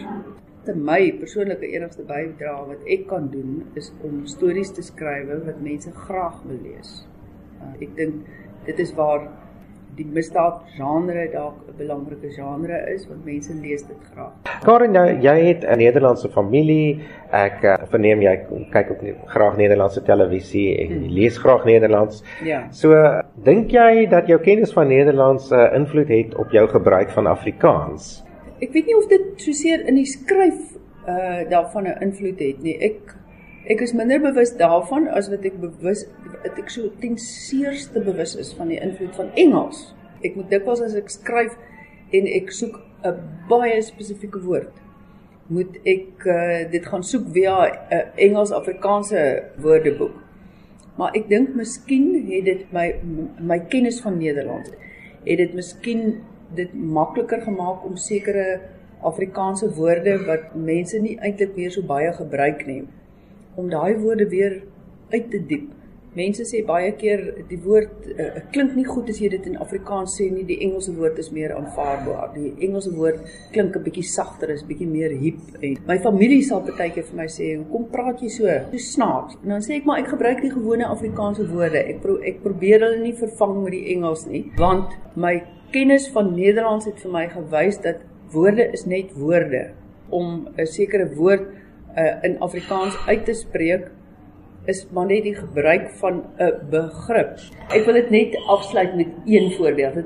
Te my persoonlike enigste bydrae wat ek kan doen is om stories te skryf wat mense graag wil lees. Uh, ek dink dit is waar die misdaad genre dalk 'n belangrike genre is want mense lees dit graag. Karen, jy, jy het 'n Nederlandse familie. Ek uh, verneem jy kyk ook nie, graag Nederlandse televisie en jy hmm. lees graag Nederlands. Ja. So, dink jy dat jou kennis van Nederlands 'n uh, invloed het op jou gebruik van Afrikaans? Ek weet nie of dit soseer in die skryf uh daarvan 'n invloed het nie. Ek ek is minder bewus daarvan as wat ek bewus wat ek so ten seerste bewus is van die invloed van Engels. Ek moet dikwels as ek skryf en ek soek 'n baie spesifieke woord, moet ek uh, dit gaan soek via 'n Engels-Afrikaanse woordeboek. Maar ek dink miskien het dit my my kennis van Nederlands het dit miskien dit makliker gemaak om sekere Afrikaanse woorde wat mense nie eintlik meer so baie gebruik nie om daai woorde weer uit te diep Mense sê baie keer die woord uh, klink nie goed as jy dit in Afrikaans sê nie. Die Engelse woord is meer aanvaarbaar. Die Engelse woord klink 'n bietjie sagter, is bietjie meer hip. En my familie sal baie keer vir my sê, "Hoekom praat jy so? So snaaks." En dan sê ek, "Maar ek gebruik die gewone Afrikaanse woorde. Ek pro ek probeer hulle nie vervang met die Engels nie, want my kennis van Nederlands het vir my gewys dat woorde is net woorde om 'n sekere woord uh, in Afrikaans uit te spreek is maar net die gebruik van 'n begrip. Ek wil dit net afsluit met een voorbeeld.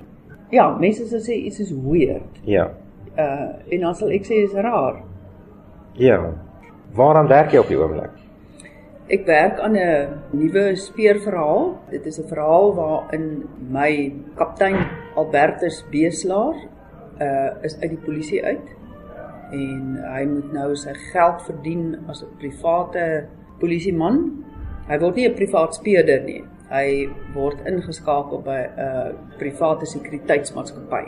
Ja, mense sal sê iets is weird. Ja. Uh en dan sal ek sê is raar. Ja. Waaraan werk jy op die oomblik? Ek werk aan 'n nuwe speurverhaal. Dit is 'n verhaal waarin my kaptein Albertus Beeslaar uh is uit die polisie uit en hy moet nou sy geld verdien as 'n private polisieman Hy word nie 'n privaat speurder nie. Hy word ingeskakel by 'n uh, private sekuriteitsmaatskappy.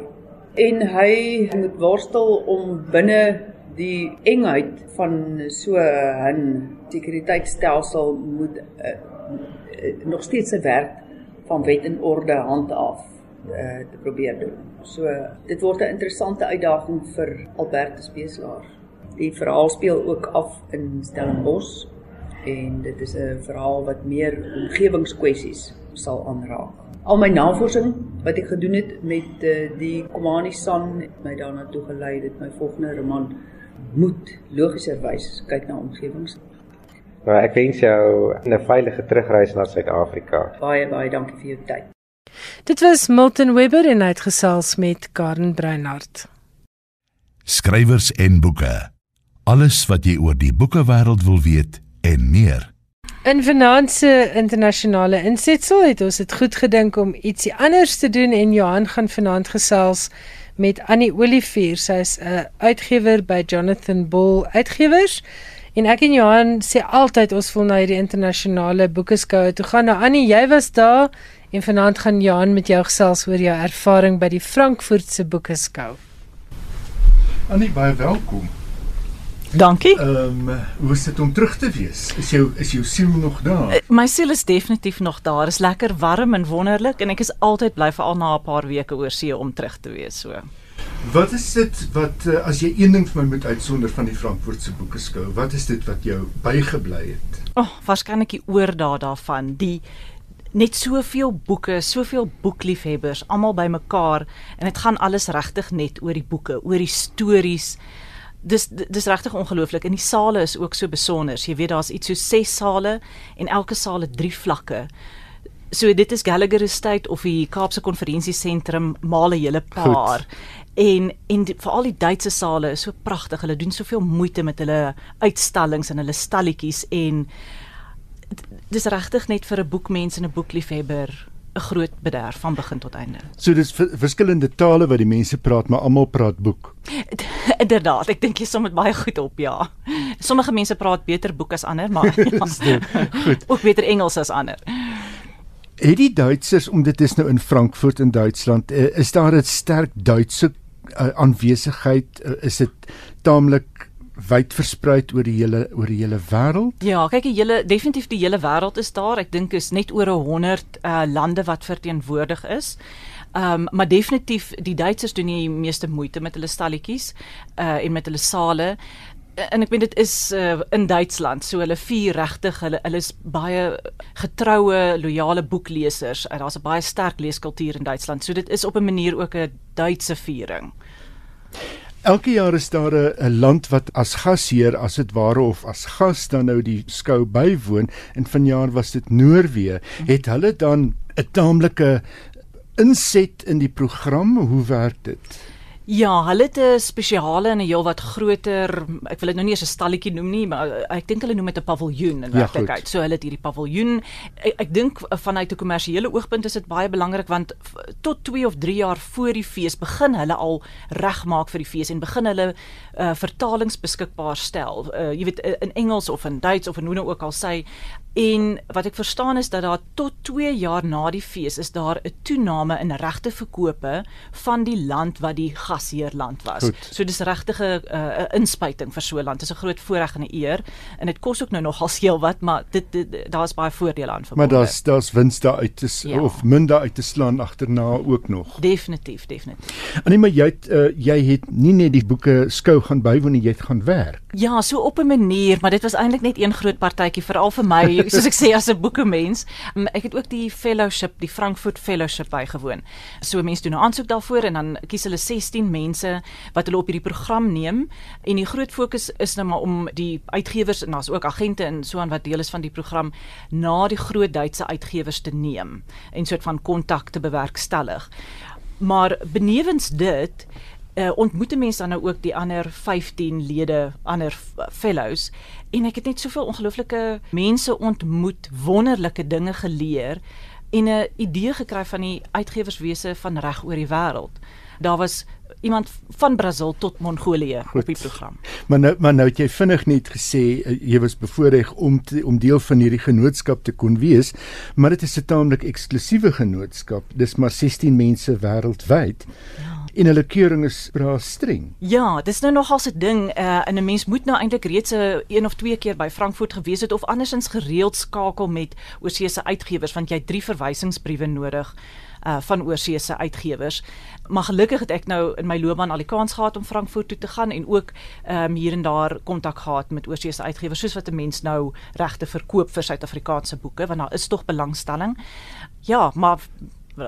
En hy moet worstel om binne die engheid van so 'n sekuriteitstelsel moet uh, uh, nog steeds sy werk van wet en orde handhaaf uh, te probeer doen. So dit word 'n interessante uitdaging vir Albertus Beeslaar. Die verhaal speel ook af in Stellenbosch en dit is 'n verhaal wat meer omgewingskwessies sal aanraak. Al my navorsing wat ek gedoen het met uh, die Komani San het my daarna toe gelei dat my volgende roman moet logischerwys kyk na omgewings. Nou ek wens jou 'n veilige terugreis na Suid-Afrika. Baie baie dankie vir jou tyd. Dit was Milton Webber en hy het gesels met Karen Breinhardt. Skrywers en boeke. Alles wat jy oor die boekewêreld wil weet en meer. In vanaand se internasionale insetsel het ons dit goed gedink om ietsie anders te doen en Johan gaan vanaand gesels met Annie Olivier. Sy is 'n uitgewer by Jonathan Bull Uitgewers. En ek en Johan sê altyd ons wil na hierdie internasionale boekeskou toe gaan. Nou Annie, jy was daar en vanaand gaan Johan met jou gesels oor jou ervaring by die Frankfurtse boekeskou. Annie, baie welkom. Dankie. Ehm um, hoe is dit om terug te wees? Is jou is jou siel nog daar? Eh, my siel is definitief nog daar. Is lekker warm en wonderlik en ek is altyd bly vir al na 'n paar weke oor see om terug te wees so. Wat is dit wat uh, as jy een ding vir my moet uitsonder van die Frankfurtse boekeskou, wat is dit wat jou bygebly het? O, oh, waarskynlik die oordaat daarvan, die net soveel boeke, soveel boekliefhebbers, almal bymekaar en dit gaan alles regtig net oor die boeke, oor die stories dis dis regtig ongelooflik en die sale is ook so besonder. Jy weet daar's iets so ses sale en elke saal het drie vlakke. So dit is Gallagher Estate of die Kaapse Konferensiesentrum maal 'n hele paar. Goed. En en veral die Duitse sale is so pragtig. Hulle doen soveel moeite met hulle uitstallings en hulle stalletjies en dis regtig net vir 'n boekmens en 'n boekliefhebber 'n groot bederf van begin tot einde. So dis verskillende tale wat die mense praat, maar almal praat boek. Inderdaad, ek dink jy som dit baie goed op, ja. Sommige mense praat beter boek as ander, maar ja, goed. Ook beter Engels as ander. Het die Duitsers om dit is nou in Frankfurt in Duitsland, eh, is daar 'n sterk Duitse uh, aanwesigheid? Uh, is dit taamlik wyd versprei oor die hele oor die hele wêreld? Ja, kyk, die hele definitief die hele wêreld is daar. Ek dink is net oor 100 uh, lande wat verteenwoordig is. Ehm um, maar definitief die Duitsers doen die meeste moeite met hulle stalletjies uh en met hulle sale. En ek meen dit is uh, in Duitsland, so hulle vier regtig, hulle hulle is baie getroue, loyale boeklesers. Uh, Daar's 'n baie sterk leeskultuur in Duitsland. So dit is op 'n manier ook 'n Duitse viering. Elke jaar is daar 'n land wat as gasheer as dit ware of as gas dan nou die skou bywoon en vanjaar was dit Noorwe. Het hulle dan 'n taamlike inset in die program? Hoe werk dit? Ja, hulle het 'n spesiale en 'n heelwat groter, ek wil dit nou nie eens 'n stalletjie noem nie, maar eh, ek dink hulle noem dit 'n paviljoen in ja, werklikheid. Ja, so hulle het hierdie paviljoen. Ek, ek dink eh, vanuit 'n kommersiële oogpunt is dit baie belangrik want tot 2 of 3 jaar voor die fees begin hulle al regmaak vir die fees en begin hulle uh, vertalings beskikbaar stel. Uh, jy weet in Engels of in Duits of in hoe nou ook al sê En wat ek verstaan is dat daar tot 2 jaar na die fees is daar 'n toename in regte verkope van die land wat die gasheerland was. Goed. So dis regtig 'n uh, 'n inspuiting vir so 'n land. Dit is 'n groot voorreg en 'n eer en dit kos ook nou nogal heel wat, maar dit, dit, dit daar's baie voordele aan verbonde. Maar daar's daar's wins daar uit te ja. Of min daar uit te slaan agterna ook nog. definitief, definitief. Annie, maar jy het uh, jy het nie net die boeke skou gaan bywoon nie, jy het gaan werk. Ja, so op 'n manier, maar dit was eintlik net een groot partytjie veral vir my, soos ek sê as 'n boekemens. Um, Ek het ook die fellowship, die Frankfurt Fellowship bygewoon. So mense doen 'n aansoek daarvoor en dan kies hulle 16 mense wat hulle op hierdie program neem en die groot fokus is nou maar om die uitgewers en daar's ook agente en so aan wat deel is van die program na die groot Duitse uitgewers te neem en soort van kontak te bewerkstellig. Maar benewens dit uh, ontmoet mense dan nou ook die ander 15 lede, ander fellows en ek het net soveel ongelooflike mense ontmoet, wonderlike dinge geleer en 'n idee gekry van die uitgewerswese van reg oor die wêreld. Daar was iemand van Brasil tot Mongolië Goed. op die program. Maar nou maar nou het jy vinnig net gesê uh, jy was bevoordeel om te, om deel van hierdie genootskap te kon wees, maar dit is 'n taamlik eksklusiewe genootskap. Dis maar 16 mense wêreldwyd. Ja. En hulle keuring is bra streng. Ja, dis nou nogal 'n ding uh, en 'n mens moet nou eintlik reeds 'n uh, een of twee keer by Frankfurt gewees het of andersins gereeld skakel met oorseese uitgewers want jy het drie verwysingsbriewe nodig uh van oorseese uitgewers. Maar gelukkig het ek nou in my loopbaan al die kans gehad om Frankfurt toe te gaan en ook ehm um, hier en daar kontak gehad met oorseese uitgewers soos wat 'n mens nou regte verkoop vir Suid-Afrikaanse boeke want daar is tog belangstelling. Ja, maar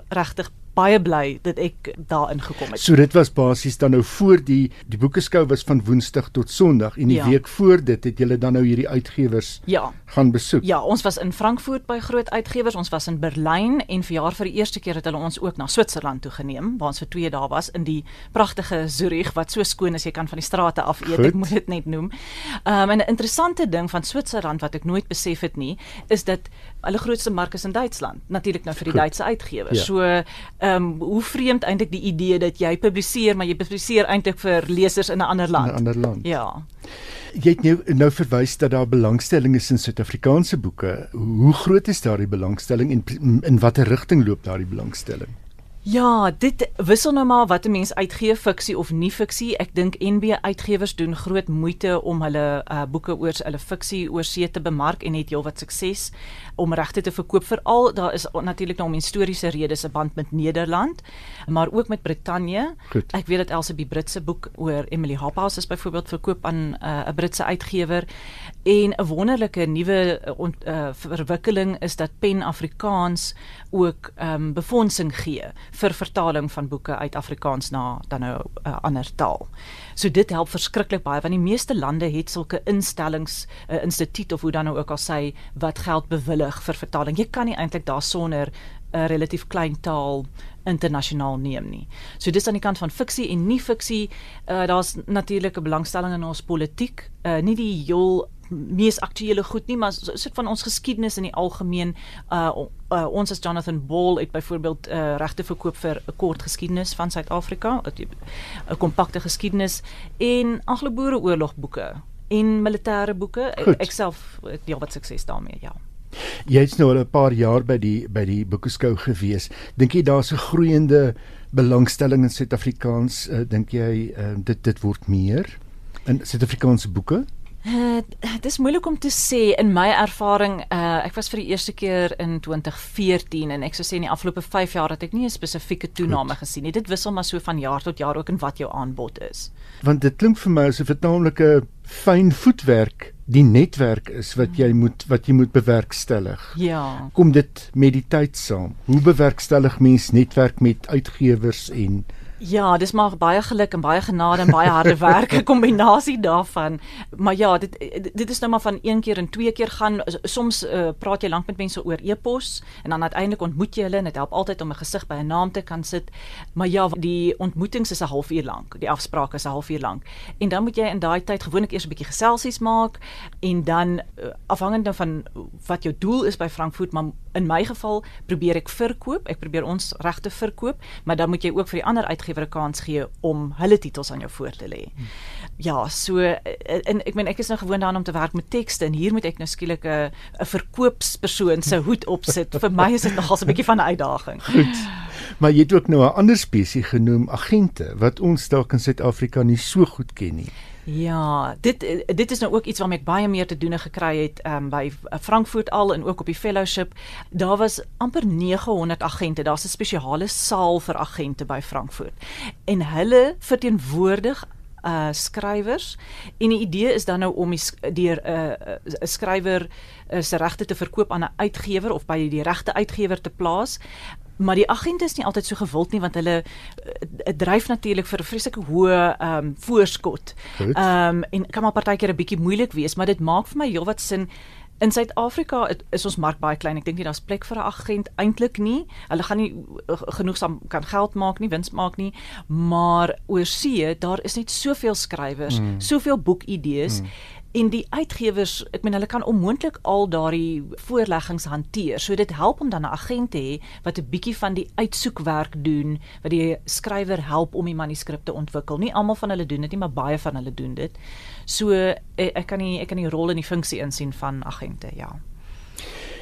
regtig baie bly dat ek daarin gekom het. So dit was basies dan nou voor die die boekeskou was van Woensdag tot Sondag en die Ja. week voor dit het julle dan nou hierdie uitgewers Ja. gaan besoek. Ja, ons was in Frankfurt by groot uitgewers, ons was in Berlyn en vir jaar vir die eerste keer het hulle ons ook na Switserland toe geneem waar ons vir 2 dae was in die pragtige Zurich wat so skoon is jy kan van die strate af eet, Goed. ek moet dit net noem. Um en 'n interessante ding van Switserland wat ek nooit besef het nie, is dat hulle grootste mark is in Duitsland, natuurlik nou vir die Goed. Duitse uitgewers. Ja. So ehm hoe vreemd eintlik die idee dat jy publiseer, maar jy publiseer eintlik vir lesers in 'n ander in land. 'n ander land. Ja. Jy het nou nou verwys dat daar belangstelling is in Suid-Afrikaanse boeke. Hoe groot is daardie belangstelling en in watter rigting loop daardie belangstelling? Ja, dit wissel nou maar wat 'n mens uitgee, fiksie of nie fiksie. Ek dink NB uitgewers doen groot moeite om hulle uh, boeke oor hulle fiksie oor see te bemark en het heelwat sukses om regte te verkoop. Veral daar is natuurlik nou om historiese redes 'n band met Nederland, maar ook met Brittanje. Goed. Ek weet dat Elsie Britse boek oor Emily Hobhouse is byvoorbeeld verkoop aan uh, 'n Britse uitgewer en 'n wonderlike nuwe uh, uh, verwikkeling is dat Pen Afrikaans ook ehm um, befondsing gee vir vertaling van boeke uit Afrikaans na dan nou 'n uh, ander taal. So dit help verskriklik baie want die meeste lande het sulke instellings, 'n uh, instituut of hoe dan nou ook al sê wat geld bewillig vir vertaling. Jy kan nie eintlik daarsonder 'n relatief klein taal internasionaal neem nie. So dis aan die kant van fiksie en nie fiksie. Uh, Daar's natuurlik 'n belangstelling in ons politiek, uh, nie die heel mees aktuele goed nie, maar so soort van ons geskiedenis in die algemeen. Uh, uh ons as Jonathan Ball het byvoorbeeld uh regte verkoop vir 'n kort geskiedenis van Suid-Afrika, 'n kompakte geskiedenis en Anglo-Boereoorlog boeke en militêre boeke. Goed. Ek self het ja wat sukses daarmee, ja. Jy's nou al 'n paar jaar by die by die boekeskou gewees. Dink jy daar's 'n groeiende belangstelling in Suid-Afrikaans? Uh, dink jy uh, dit dit word meer in Suid-Afrikaanse boeke? Dit is moeilik om te sê in my ervaring uh, ek was vir die eerste keer in 2014 en ek sou sê in die afgelope 5 jaar het ek nie 'n spesifieke toename Goed. gesien nie dit wissel maar so van jaar tot jaar ook in wat jou aanbod is Want dit klink vir my asof dit naamlik 'n fyn voetwerk die netwerk is wat jy moet wat jy moet bewerkstellig. ja Kom dit met die tyd saam? Hoe bewerkstellig mens netwerk met uitgewers en Ja, dis maar baie geluk en baie genade en baie harde werk, 'n kombinasie daarvan. Maar ja, dit dit is nou maar van een keer en twee keer gaan. Soms uh, praat jy lank met mense oor e-pos en dan uiteindelik ontmoet jy hulle en dit help altyd om 'n gesig by 'n naam te kan sit. Maar ja, die ontmoetings is 'n halfuur lank. Die afspraak is 'n halfuur lank. En dan moet jy in daai tyd gewoonlik eers 'n bietjie geselsies maak en dan uh, afhangend nou van wat jou doel is by Frankfurt, maar in my geval probeer ek verkoop. Ek probeer ons regte verkoop, maar dan moet jy ook vir die ander uitgewers uitgewer 'n kans gee om hulle titels aan jou voor te lê. Ja, so en ek meen ek is nou gewoond daaraan om te werk met tekste en hier moet ek nou skielik 'n 'n verkoopspersoon se hoed opsit. Vir my is dit nogal 'n bietjie van 'n uitdaging. Goed. Maar jy het ook nou 'n ander spesies genoem, agente, wat ons dalk in Suid-Afrika nie so goed ken nie. Ja, dit dit is nou ook iets waarmee ek baie meer te doen gekry het um, by Frankfurt al en ook op die fellowship. Daar was amper 900 agente. Daar's 'n spesiale saal vir agente by Frankfurt. En hulle verteenwoordig uh skrywers en die idee is dan nou om die deur 'n uh, 'n skrywer uh, se regte te verkoop aan 'n uitgewer of by die regte uitgewer te plaas maar die agente is nie altyd so gewild nie want hulle uh, dryf natuurlik vir 'n vreeslike hoë ehm um, voorskot. Ehm um, en kan maar partykeer 'n bietjie moeilik wees, maar dit maak vir my heelwat sin In Suid-Afrika is ons mark baie klein. Ek dink nie daar's plek vir 'n agent eintlik nie. Hulle gaan nie uh, genoegsaam kan geld maak nie, wins maak nie. Maar oor see, daar is net soveel skrywers, mm. soveel boekidees. Mm en die uitgewers, ek meen hulle kan onmoontlik al daardie voorleggings hanteer. So dit help om dan 'n agent te hê wat 'n bietjie van die uitsoekwerk doen, wat die skrywer help om die manuskrip te ontwikkel. Nie almal van hulle doen dit nie, maar baie van hulle doen dit. So eh, ek kan nie ek kan die rol en die funksie insien van agente, ja.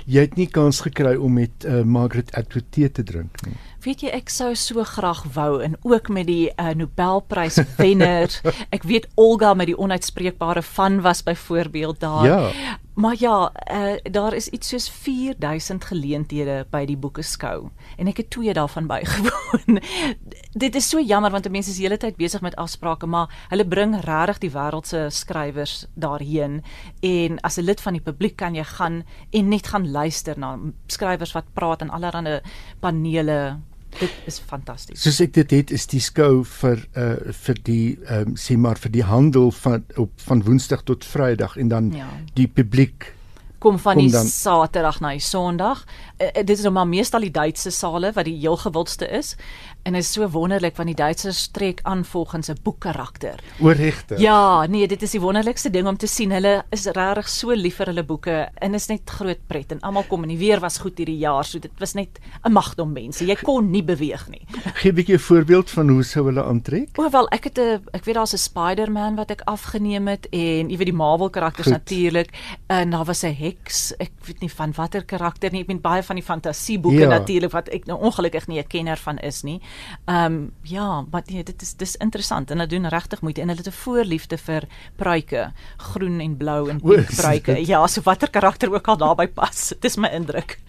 Jy het nie kans gekry om met uh, Margaret Atwood tee te drink nie. Weet jy ek sou so graag wou en ook met die uh, Nobelprys wenner. ek weet Olga met die onuitspreekbare van was byvoorbeeld daar. Ja. Maar ja, uh, daar is iets soos 4000 geleenthede by die boekeskou en ek het twee daarvan bygewoon. Dit is so jammer want mense is die hele tyd besig met afsprake, maar hulle bring regtig die wêreld se skrywers daarheen en as 'n lid van die publiek kan jy gaan en net gaan luister na skrywers wat praat en allerlei panele Dit is fantasties. Soos ek dit het is die skou vir uh vir die ehm um, sê maar vir die handel van op van Woensdag tot Vrydag en dan ja. die publiek kom van kom die dan, Saterdag na die Sondag. Uh, dit is nou maar meestal die Duitse sale wat die heel gewildste is en dit is so wonderlik want die Duitsers trek aan volgens 'n boekkarakter. Oorregte. Ja, nee, dit is die wonderlikste ding om te sien. Hulle is regtig so lief vir hulle boeke en is net groot pret en almal kom en die weer was goed hierdie jaar, so dit was net 'n magdom mense. Jy kon nie beweeg nie. Gee 'n bietjie 'n voorbeeld van hoe sou hulle aantrek? O, wel, ek het 'n ek weet daar's 'n Spider-Man wat ek afgeneem het en jy weet die Marvel karakters natuurlik en daar was 'n heks. Ek weet nie van watter karakter nie. Ek weet baie van die fantasieboeke ja. natuurlik wat ek nou ongelukkig nie 'n kenner van is nie. Ehm um, ja, maar nee, dit is dis interessant en hulle doen regtig moeite en hulle het 'n voorliefde vir pruike, groen en blou en pink pruike. Ja, so watter karakter ook al daarbey pas. Dis my indruk.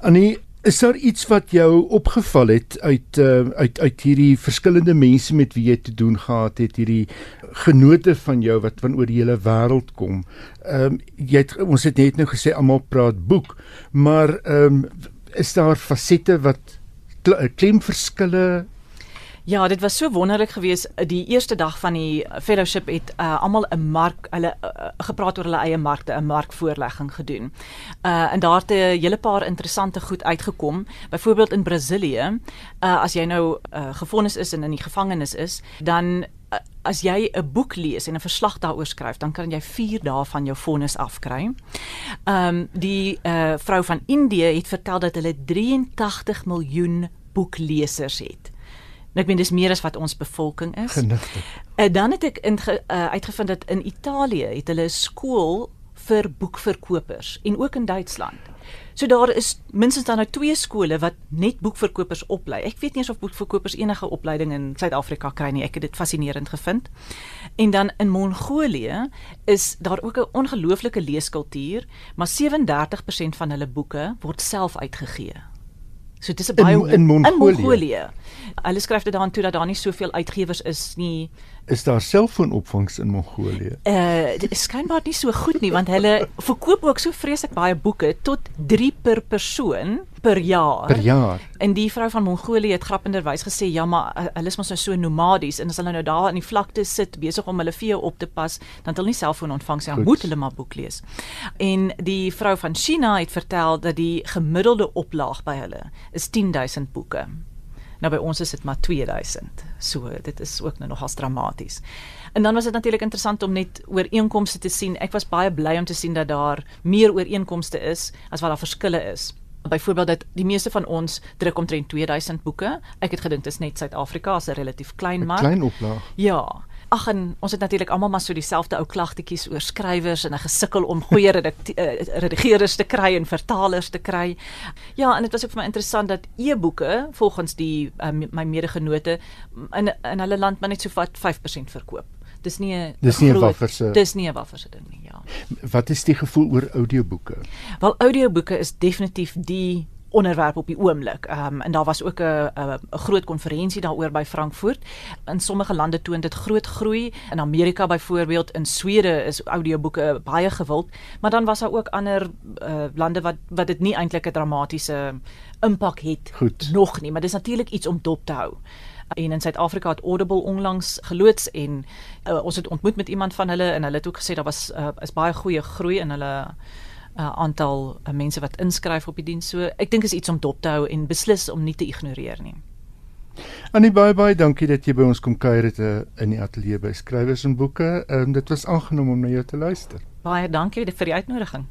Annie Is daar iets wat jou opgeval het uit uh, uit uit hierdie verskillende mense met wie jy te doen gehad het hierdie genote van jou wat van oor die hele wêreld kom? Ehm um, jy het ons het net nou gesê almal praat boek, maar ehm um, is daar fasette wat klemverskille Ja, dit was so wonderlik geweest. Die eerste dag van die fellowship het uh, almal 'n mark hulle uh, gepraat oor hulle eie markte, 'n markvoorlegging gedoen. Uh en daar het 'n hele paar interessante goed uitgekom. Byvoorbeeld in Brasilië, uh as jy nou uh, gefonnis is en in die gevangenis is, dan as jy 'n boek lees en 'n verslag daaroor skryf, dan kan jy 4 dae van jou vonnis afkry. Ehm um, die uh, vrou van Indië het vertel dat hulle 83 miljoen boeklesers het. Nou ek meen dis meer as wat ons bevolking is. Genigtig. Uh, dan het ek in, uh, uitgevind dat in Italië het hulle 'n skool vir boekverkopers en ook in Duitsland. So daar is minstens dan nou twee skole wat net boekverkopers oplei. Ek weet nie eens of boekverkopers enige opleiding in Suid-Afrika kry nie. Ek het dit fascinerend gevind. En dan in Mongolië is daar ook 'n ongelooflike leeskultuur, maar 37% van hulle boeke word self uitgegee. So dis 'n baie in, in Mongolië. In Mongolië. Hulle skryf dit daarin toe dat daar nie soveel uitgewers is nie is daar selfoonopvangs in Mongolië? Uh dit is skynbaar nie so goed nie want hulle verkoop ook so vreeslik baie boeke tot 3 per persoon per jaar. Per jaar. En die vrou van Mongolië het grappenderwys gesê ja maar uh, hulle is mos nou so nomadies en as hulle nou daar in die vlakte sit besig om hulle vee op te pas, dan het hulle nie selfoon ontvangs nie, moet hulle maar boek lees. En die vrou van China het vertel dat die gemiddelde oplaag by hulle is 10000 boeke. Nou by ons is dit maar 2000. So dit is ook nou nogals dramaties. En dan was dit natuurlik interessant om net ooreenkomste te sien. Ek was baie bly om te sien dat daar meer ooreenkomste is as wat daar verskille is. Byvoorbeeld dat die meeste van ons druk omtrent 2000 boeke. Ek het gedink dit is net Suid-Afrika, is 'n relatief klein mark. Klein oplaag. Ja. Ag en ons het natuurlik almal maar so dieselfde ou klagtetjies oor skrywers en 'n gesukkel om goeie uh, redigeerders te kry en vertalers te kry. Ja, en dit was ook vir my interessant dat e-boeke volgens die uh, my medegenote in in hulle land maar net so wat 5% verkoop. Dis nie 'n Dis nie 'n groot- waffer se- Dis nie 'n waffer se ding nie, ja. Wat is die gevoel oor audioboeke? Wel audioboeke is definitief die onderwerp op die oomblik. Ehm um, en daar was ook 'n 'n groot konferensie daaroor by Frankfurt. In sommige lande toon dit groot groei. In Amerika byvoorbeeld, in Swede is audioboeke baie gewild, maar dan was daar ook ander uh, lande wat wat dit nie eintlik 'n dramatiese impak het Goed. nog nie, maar dis natuurlik iets om dop te hou. En in Suid-Afrika het Audible onlangs geloods en uh, ons het ontmoet met iemand van hulle en hulle het ook gesê daar was uh, is baie goeie groei in hulle uh, aantal uh, mense wat inskryf op die diens. So ek dink is iets om dop te hou en beslis om nie te ignoreer nie. Annie baie baie dankie dat jy by ons kom kuier het uh, in die ateljee by skrywers en boeke. Um, dit was aangenaam om na jou te luister. Baie dankie vir die uitnodiging.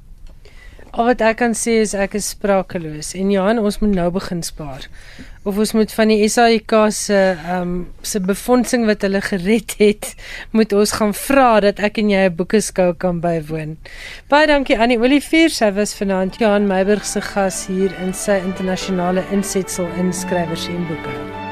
Al wat ek kan sê is ek is sprakeloos en Johan ons moet nou begin spaar. Of ons moet van die SAIK se ehm um, se befondsing wat hulle gered het, moet ons gaan vra dat ek en jy 'n boekeskou kan bywoon. Baie dankie Annie Olivier, sy was vanaand Johan Meiburg se gas hier in sy internasionale insetsel in skrywers en boeke.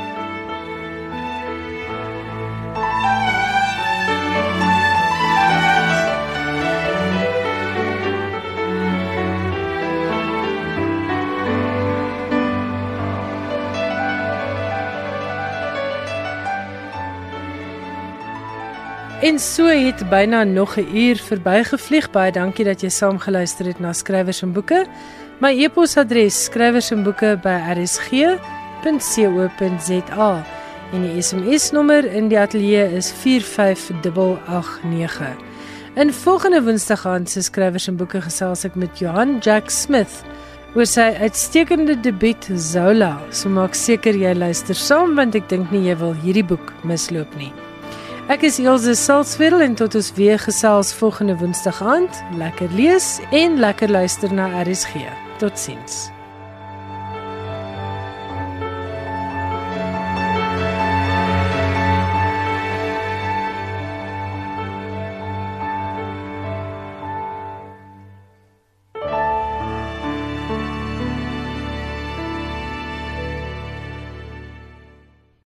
En so het byna nog 'n uur verbygevlieg. Baie dankie dat jy saamgeluister het na Skrywers en Boeke. My e-posadres skrywersenboeke@rsg.co.za en die SMS-nommer in die ateljee is 45889. In volgende Woensdag aan se Skrywers en Boeke gesels ek met Johan Jack Smith oor sy uitstekende debuut Zola. So maak seker jy luister saam want ek dink nie jy wil hierdie boek misloop nie. Ek is Elsje Salzwetel en tot ons weer gesels volgende Woensdag aand. Lekker lees en lekker luister na RSG. Totsiens.